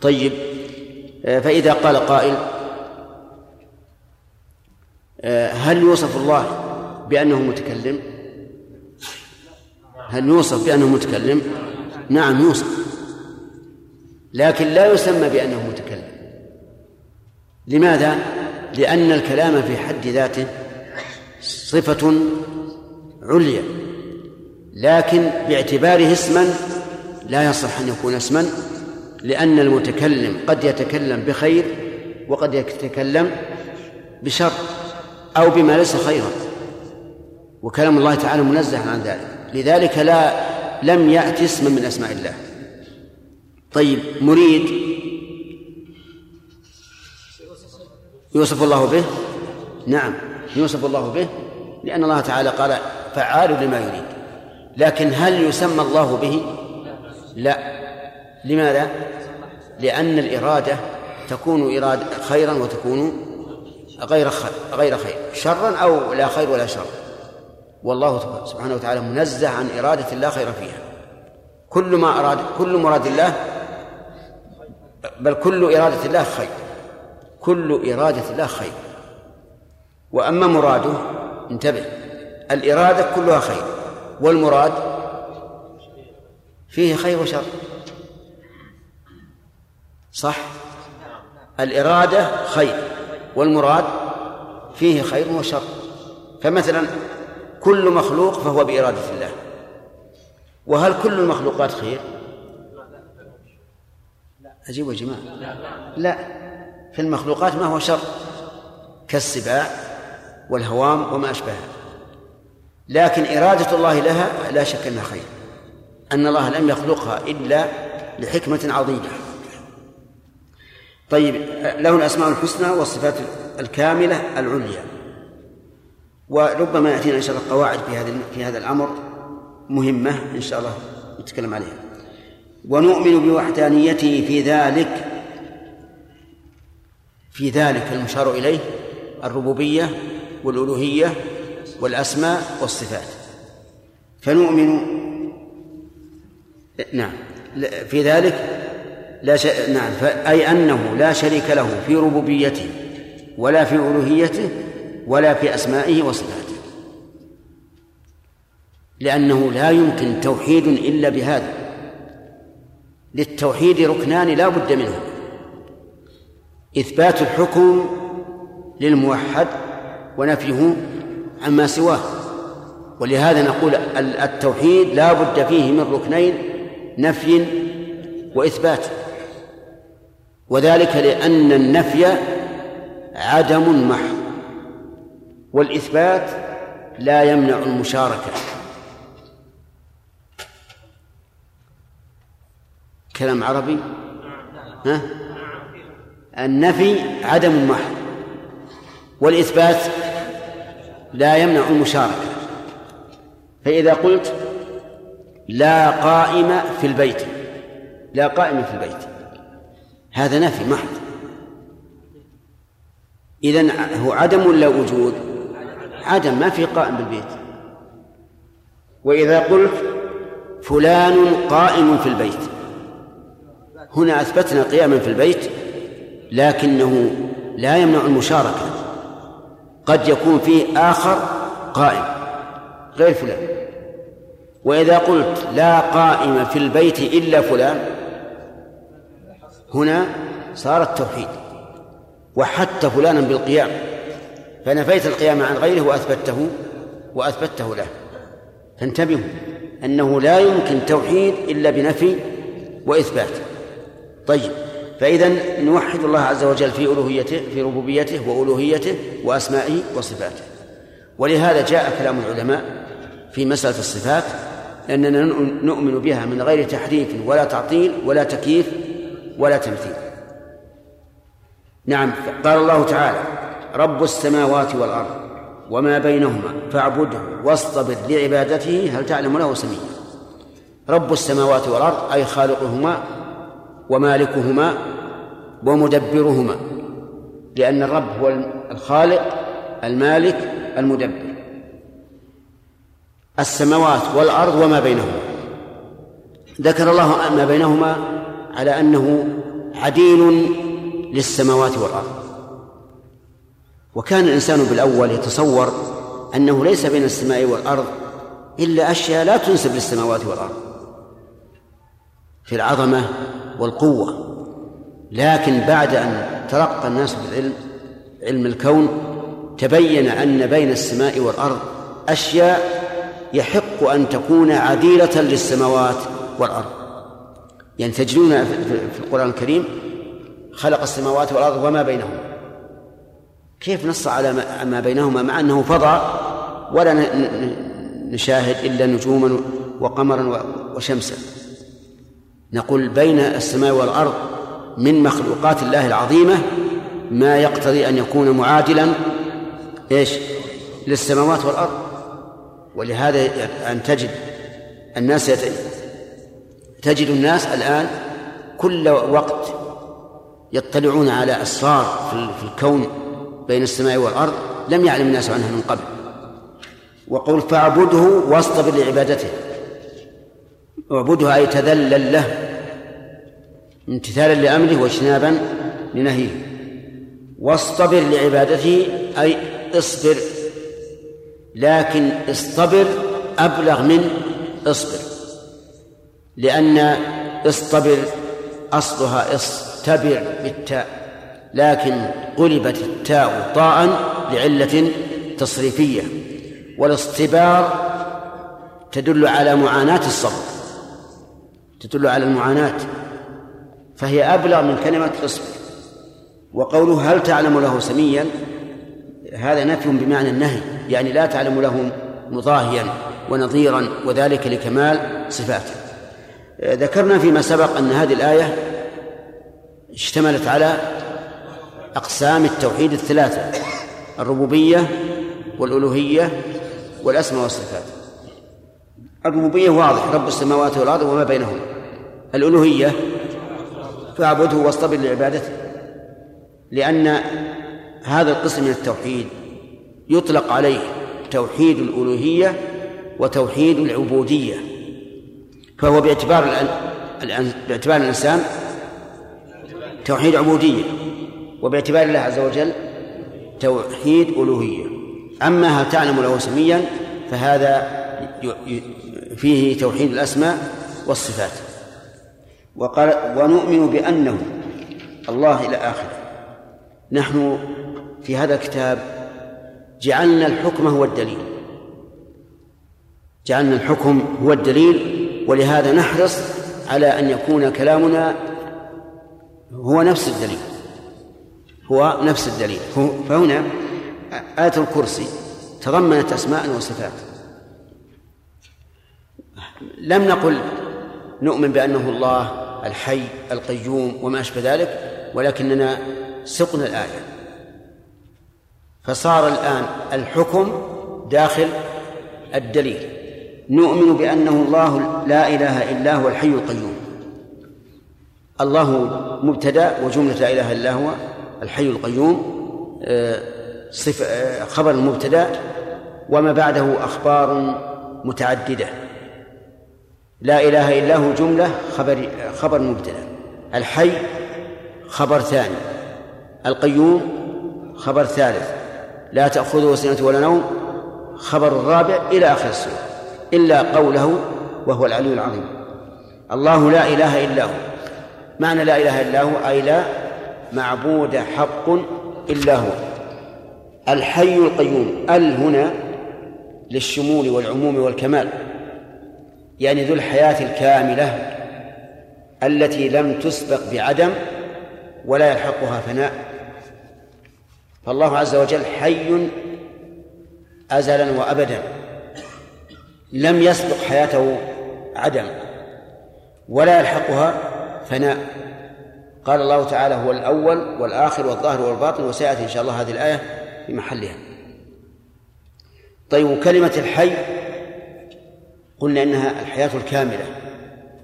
طيب فإذا قال قائل هل يوصف الله بأنه متكلم؟ هل يوصف بأنه متكلم؟ نعم يوصف. لكن لا يسمى بأنه متكلم. لماذا؟ لأن الكلام في حد ذاته صفة عليا. لكن باعتباره اسما لا يصح أن يكون اسما لأن المتكلم قد يتكلم بخير وقد يتكلم بشر. أو بما ليس خيرا. وكلام الله تعالى منزه عن ذلك. لذلك لا لم يأتي اسما من أسماء الله. طيب مريد. يوصف الله به؟ نعم يوصف الله به لأن الله تعالى قال فعال لما يريد. لكن هل يسمى الله به؟ لا. لماذا؟ لأن الإرادة تكون إرادة خيرا وتكون غير خير غير خير. شرا أو لا خير ولا شر. والله سبحانه وتعالى منزه عن إرادة لا خير فيها. كل ما أراد كل مراد الله بل كل إرادة الله خير. كل إرادة الله خير. وأما مراده انتبه. الإرادة كلها خير. والمراد فيه خير وشر. صح؟ الإرادة خير. والمراد فيه خير وشر. فمثلا كل مخلوق فهو بإرادة الله. وهل كل المخلوقات خير؟ أجيبوا يا جماعة. لا. في المخلوقات ما هو شر؟ كالسباع والهوام وما أشبهها لكن إرادة الله لها لا شك أنها خير. أن الله لم يخلقها إلا لحكمة عظيمة. طيب له الأسماء الحسنى والصفات الكاملة العليا. وربما يأتينا إن شاء الله قواعد في هذا في هذا الأمر مهمة إن شاء الله نتكلم عليها. ونؤمن بوحدانيته في ذلك في ذلك المشار إليه الربوبية والألوهية والأسماء والصفات. فنؤمن نعم في ذلك لا ش... نعم أي أنه لا شريك له في ربوبيته ولا في ألوهيته ولا في أسمائه وصفاته. لأنه لا يمكن توحيد إلا بهذا. للتوحيد ركنان لا بد منه. إثبات الحكم للموحد ونفيه عما سواه. ولهذا نقول التوحيد لا بد فيه من ركنين نفي وإثبات. وذلك لأن النفي عدم محض والإثبات لا يمنع المشاركة. كلام عربي؟ ها؟ النفي عدم محض والإثبات لا يمنع المشاركة. فإذا قلت لا قائم في البيت لا قائم في البيت هذا نفي محض إذن هو عدم ولا وجود؟ عدم ما في قائم بالبيت. وإذا قلت فلان قائم في البيت. هنا أثبتنا قياما في البيت لكنه لا يمنع المشاركة. قد يكون فيه آخر قائم غير فلان. وإذا قلت لا قائم في البيت إلا فلان هنا صار التوحيد. وحتى فلانا بالقيام. فنفيت القيام عن غيره وأثبته وأثبته له. فانتبهوا أنه لا يمكن توحيد إلا بنفي وإثبات. طيب فإذا نوحد الله عز وجل في ألوهيته في ربوبيته وألوهيته وأسمائه وصفاته. ولهذا جاء كلام العلماء في مسألة الصفات أننا نؤمن بها من غير تحريف ولا تعطيل ولا تكييف ولا تمثيل. نعم قال الله تعالى رب السماوات والأرض وما بينهما فاعبده واصطبر لعبادته هل تعلم له سميا رب السماوات والأرض أي خالقهما ومالكهما ومدبرهما لأن الرب هو الخالق المالك المدبر. السماوات والأرض وما بينهما. ذكر الله ما بينهما على أنه عديل للسماوات والأرض. وكان الإنسان بالأول يتصور أنه ليس بين السماء والأرض إلا أشياء لا تنسب للسماوات والأرض. في العظمة والقوة. لكن بعد أن ترقى الناس بالعلم علم الكون تبين أن بين السماء والأرض أشياء يحق أن تكون عديلة للسماوات والأرض. يعني تجدون في القرآن الكريم خلق السماوات والأرض وما بينهما. كيف نص على ما بينهما مع أنه فضاء ولا نشاهد إلا نجوما وقمرا وشمسا. نقول بين السماء والأرض من مخلوقات الله العظيمة ما يقتضي أن يكون معادلا إيش؟ للسماوات والأرض. ولهذا أن تجد الناس تجد الناس الآن كل وقت يطلعون على أسرار في الكون بين السماء والأرض لم يعلم الناس عنها من قبل. وقول فاعبده واصطبر لعبادته اعبده أي تذلل له. امتثالا لأمره واجتنابا لنهيه. واصطبر لعبادته أي اصبر. لكن اصطبر أبلغ من اصبر. لأن اصطبر أصلها اصطبر بالتاء لكن قلبت التاء طاء لعلة تصريفية. والاصطبار تدل على معاناة الصبر تدل على المعاناة فهي أبلغ من كلمة اصبر. وقوله هل تعلم له سميا؟ هذا نفي بمعنى النهي يعني لا تعلم له مضاهيا ونظيرا وذلك لكمال صفاته. ذكرنا فيما سبق أن هذه الآية اشتملت على أقسام التوحيد الثلاثة الربوبية والألوهية والأسماء والصفات. الربوبية واضح رب السماوات والأرض وما بينهما. الألوهية فاعبده واصطبر لعبادته. لأن هذا القسم من التوحيد يطلق عليه توحيد الألوهية وتوحيد العبودية. فهو باعتبار باعتبار الإنسان توحيد عبودية وباعتبار الله عز وجل توحيد ألوهية. أما هل تعلم له سميا فهذا فيه توحيد الأسماء والصفات. وقال ونؤمن بأنه الله إلى آخره. نحن في هذا الكتاب جعلنا الحكم هو الدليل. جعلنا الحكم هو الدليل ولهذا نحرص على أن يكون كلامنا هو نفس الدليل. هو نفس الدليل. فهنا آية الكرسي تضمنت أسماء وصفات. لم نقل نؤمن بأنه الله الحي القيوم وما أشبه ذلك ولكننا سقنا الآية. فصار الآن الحكم داخل الدليل. نؤمن بأنه الله لا إله إلا هو الحي القيوم. الله مبتدأ وجملة لا إله إلا هو الحي القيوم آه، صف آه، خبر المبتدأ وما بعده أخبار متعددة. لا إله إلا هو جملة خبر خبر مبتدأ. الحي خبر ثاني القيوم خبر ثالث. لا تأخذه سنة ولا نوم خبر الرابع إلى آخر السورة. إلا قوله وهو العلي العظيم. الله لا إله إلا هو. معنى لا إله إلا هو أي لا معبود حق إلا هو. الحي القيوم ال هنا للشمول والعموم والكمال. يعني ذو الحياة الكاملة التي لم تسبق بعدم ولا يلحقها فناء. فالله عز وجل حي أزلا وأبدا. لم يسبق حياته عدم ولا يلحقها فناء. قال الله تعالى هو الأول والآخر والظاهر والباطن وسيأتي إن شاء الله هذه الآية في محلها. طيب كلمة الحي قلنا إنها الحياة الكاملة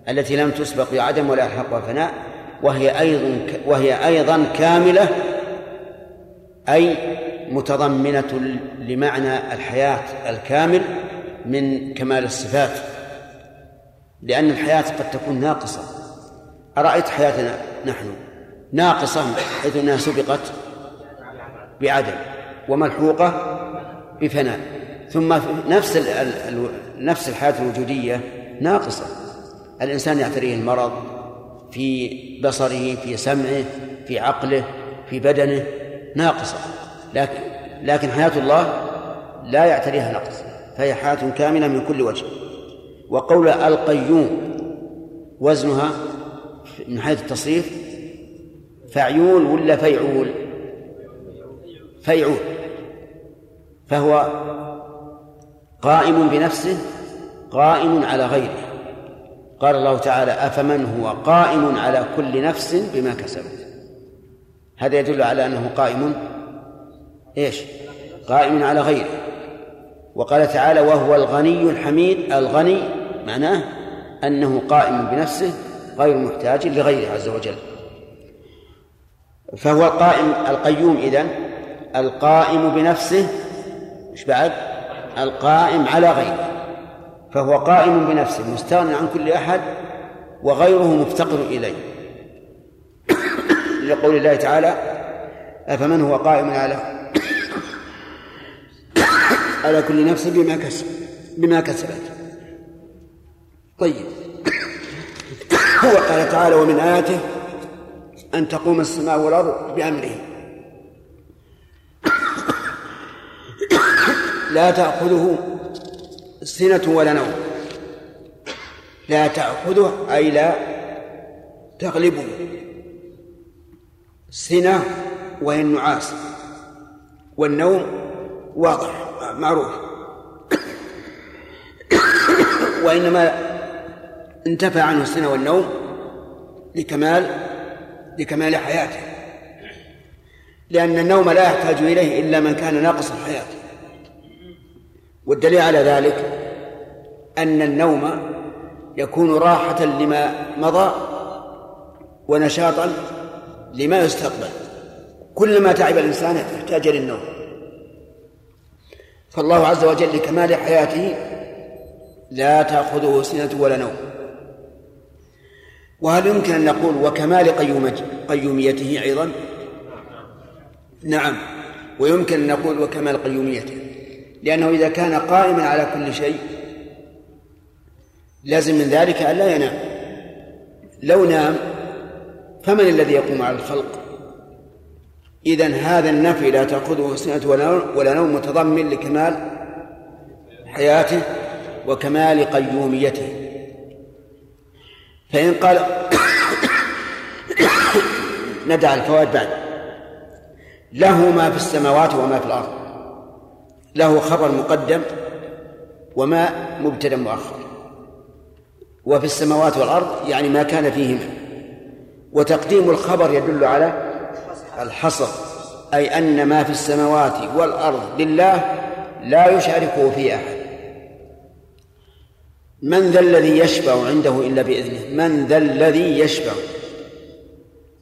التي لم تسبق بعدم ولا يلحقها فناء وهي أيضا وهي أيضا كاملة أي متضمنة لمعنى الحياة الكامل من كمال الصفات لأن الحياة قد تكون ناقصة. أرأيت حياتنا نحن؟ ناقصة حيث أنها سبقت بعدم وملحوقة بفناء. ثم نفس نفس الحياة الوجودية ناقصة. الإنسان يعتريه المرض في بصره في سمعه في عقله في بدنه ناقصة. لكن لكن حياة الله لا يعتريها نقص. فهي حياة كاملة من كل وجه. وقول القيوم وزنها من حيث التصريف فعيول ولا فيعول؟ فيعول. فهو قائم بنفسه قائم على غيره. قال الله تعالى أفمن هو قائم على كل نفس بما كسبت؟ هذا يدل على أنه قائم إيش؟ قائم على غيره. وقال تعالى وهو الغني الحميد. الغني معناه أنه قائم بنفسه غير محتاج لغيره عز وجل. فهو القائم القيوم إذن القائم بنفسه إيش بعد؟ القائم على غيره. فهو قائم بنفسه مستغني عن كل أحد وغيره مفتقر إليه. لقول الله تعالى أفمن هو قائم على على كل نفس بما كسب بما كسبت. طيب. هو قال تعالى ومن آياته أن تقوم السماء والأرض بأمره. لا تأخذه سنة ولا نوم. لا تأخذه أي لا تغلبه. سنة وهي النعاس. والنوم واضح. معروف. وإنما انتفى عنه السنة والنوم لكمال لكمال حياته. لأن النوم لا يحتاج إليه إلا من كان ناقص الحياة. والدليل على ذلك أن النوم يكون راحة لما مضى ونشاطا لما يستقبل. كلما تعب الإنسان يحتاج للنوم فالله عز وجل لكمال حياته لا تأخذه سنة ولا نوم. وهل يمكن أن نقول وكمال قيوميته أيضا؟ نعم. ويمكن أن نقول وكمال قيوميته. لأنه إذا كان قائما على كل شيء لازم من ذلك أن لا ينام. لو نام فمن الذي يقوم على الخلق؟ إذا هذا النفي لا تأخذه سنة ولا نوم متضمن لكمال حياته وكمال قيوميته. فإن قال ندع الفوائد بعد. له ما في السماوات وما في الأرض. له خبر مقدم وما مبتدا مؤخر. وفي السماوات والأرض يعني ما كان فيهما. وتقديم الخبر يدل على الحصر أي أن ما في السماوات والأرض لله لا يشاركه في أحد. من ذا الذي يشفع عنده إلا بإذنه؟ من ذا الذي يشفع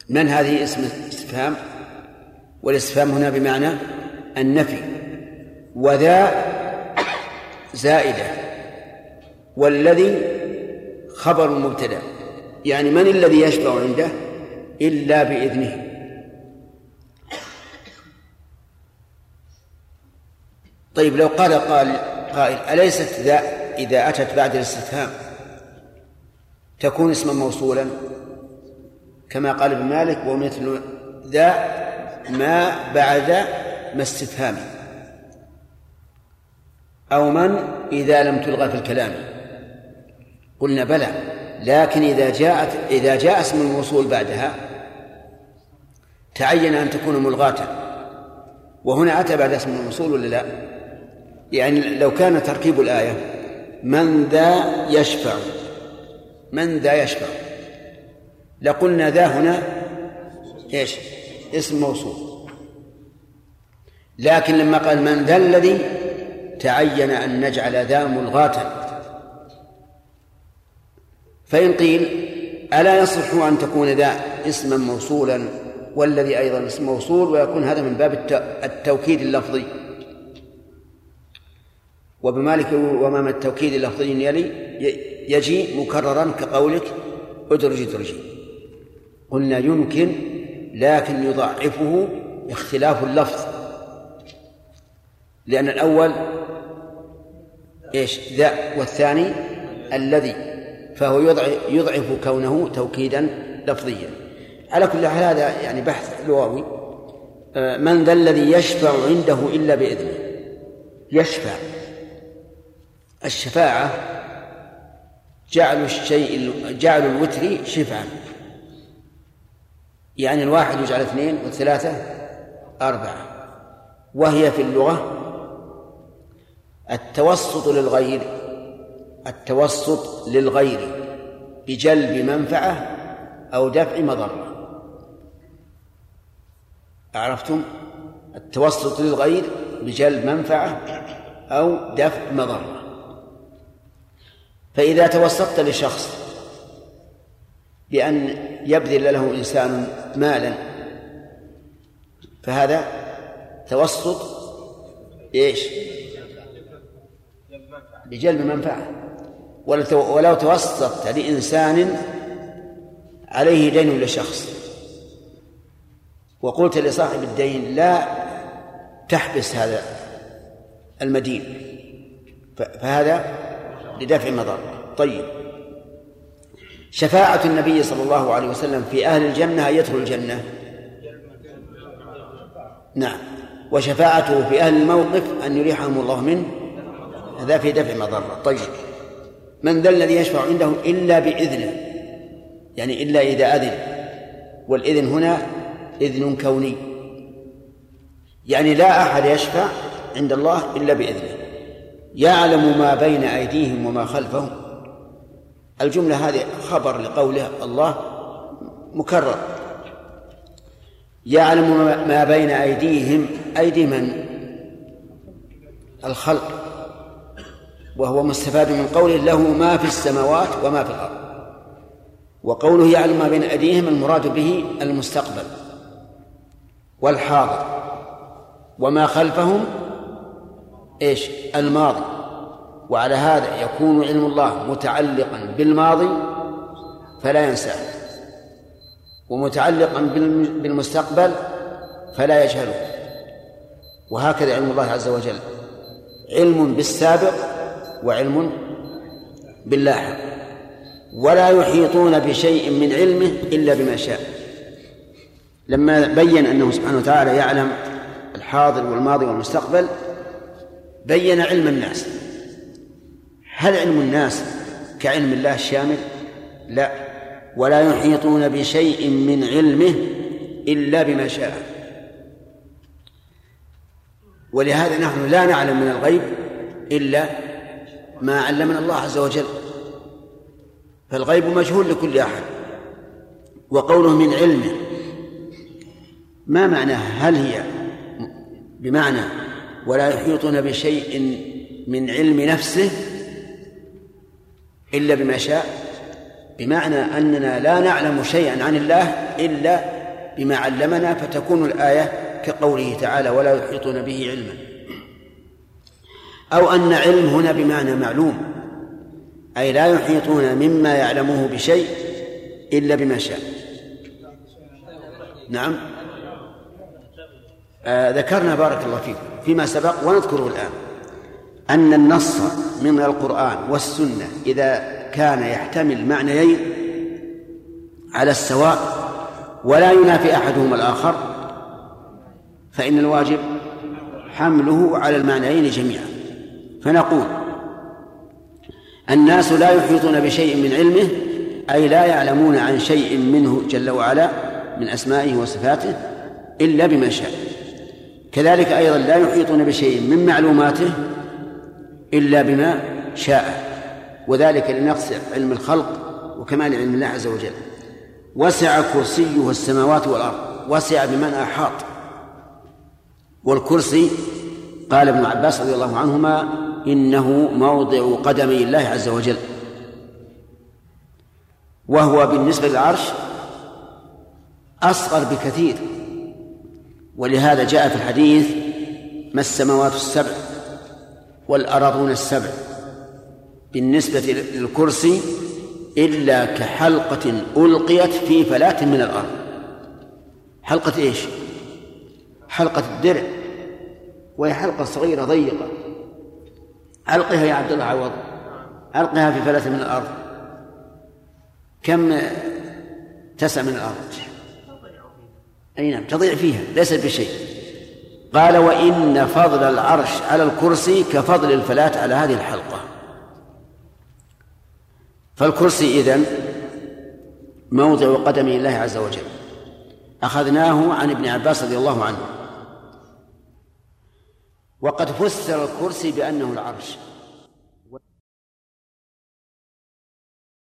من هذه اسم استفهام والاستفهام هنا بمعنى النفي وذا زائدة والذي خبر مبتدأ. يعني من الذي يشفع عنده إلا بإذنه؟ طيب لو قال قال قائل أليست ذا إذا أتت بعد الاستفهام؟ تكون اسما موصولا كما قال ابن مالك ومثل ذا ما بعد ما استفهام. أو من إذا لم تلغى في الكلام؟ قلنا بلى لكن إذا جاءت إذا جاء اسم الموصول بعدها تعين أن تكون ملغاة. وهنا أتى بعد اسم الموصول ولا لا؟ يعني لو كان تركيب الآية من ذا يشفع من ذا يشفع. لقلنا ذا هنا إيش؟ اسم موصول. لكن لما قال من ذا الذي تعين أن نجعل ذا ملغاة. فإن قيل ألا يصح أن تكون ذا اسما موصولا والذي أيضا اسم موصول ويكون هذا من باب التوكيد اللفظي. وبمالك وما التوكيد اللفظي يلي يجي مكررا كقولك ادرج ادرجي. قلنا يمكن لكن يضعفه اختلاف اللفظ. لأن الأول إيش؟ ذا والثاني الذي فهو يضعف كونه توكيدا لفظيا. على كل حال هذا يعني بحث لغوي. آه، من ذا الذي يشفع عنده إلا بإذنه. يشفع. الشفاعة جعل الشيء جعل الوتر شفعا يعني الواحد يجعل اثنين والثلاثة أربعة. وهي في اللغة التوسط للغير التوسط للغير بجلب منفعة أو دفع مضرة. عرفتم؟ التوسط للغير بجلب منفعة أو دفع مضرة. فإذا توسطت لشخص بأن يبذل له إنسان مالا فهذا توسط إيش؟ بجلب منفعة ولو توسطت لإنسان عليه دين لشخص وقلت لصاحب الدين لا تحبس هذا المدين فهذا لدفع مضرة طيب. شفاعة النبي صلى الله عليه وسلم في أهل الجنة أن يدخلوا الجنة؟ نعم. وشفاعته في أهل الموقف أن يريحهم الله منه؟ هذا في دفع مضرة طيب. من ذا الذي يشفع عنده إلا بإذنه؟ يعني إلا إذا أذن. والإذن هنا إذن كوني. يعني لا أحد يشفع عند الله إلا بإذنه. يعلم ما بين أيديهم وما خلفهم. الجملة هذه خبر لقوله الله مكرر. يعلم ما- بين أيديهم أيدي من؟ الخلق. وهو مستفاد من قوله له ما في السماوات وما في الأرض. وقوله يعلم ما بين أيديهم المراد به المستقبل والحاضر. وما خلفهم إيش؟ الماضي. وعلى هذا يكون علم الله متعلقا بالماضي فلا ينساه. ومتعلقا بالم- بالمستقبل فلا يجهله. وهكذا علم الله عز وجل. علم بالسابق وعلم باللاحق. ولا يحيطون بشيء من علمه إلا بما شاء. لما بين أنه سبحانه وتعالى يعلم الحاضر والماضي والمستقبل بين علم الناس. هل علم الناس كعلم الله الشامل لا. ولا يحيطون بشيء من علمه إلا بما شاء. ولهذا نحن لا نعلم من الغيب إلا ما علمنا الله عز وجل. فالغيب مجهول لكل أحد. وقوله من علمه ما معناه؟ هل هي بمعنى ولا يحيطون بشيء من علم نفسه إلا بما شاء بمعنى أننا لا نعلم شيئا عن الله إلا بما علمنا فتكون الآية كقوله تعالى ولا يحيطون به علما أو أن علم هنا بمعنى معلوم أي لا يحيطون مما يعلمه بشيء إلا بما شاء. نعم. آه ذكرنا بارك الله فيكم فيما سبق ونذكره الآن. أن النص من القرآن والسنة إذا كان يحتمل معنيين على السواء ولا ينافي أحدهما الآخر فإن الواجب حمله على المعنيين جميعا. فنقول الناس لا يحيطون بشيء من علمه أي لا يعلمون عن شيء منه جل وعلا من أسمائه وصفاته إلا بما شاء. كذلك أيضا لا يحيطون بشيء من معلوماته إلا بما شاء وذلك لنقص علم الخلق وكمال علم الله عز وجل. وسع كرسيه السماوات والأرض وسع بمن أحاط. والكرسي قال ابن عباس رضي الله عنهما إنه موضع قدمي الله عز وجل. وهو بالنسبة للعرش أصغر بكثير. ولهذا جاء في الحديث ما السماوات السبع والأراضون السبع بالنسبة للكرسي إلا كحلقة ألقيت في فلاة من الأرض. حلقة إيش؟ حلقة الدرع. وهي حلقة صغيرة ضيقة. ألقها يا عبد الله عوض. ألقها في فلاة من الأرض. كم تسع من الأرض؟ أي نعم تضيع فيها ليست بشيء. قال وإن فضل العرش على الكرسي كفضل الفلاة على هذه الحلقة. فالكرسي إذن موضع قدم الله عز وجل. أخذناه عن ابن عباس رضي الله عنه. وقد فسر الكرسي بأنه العرش.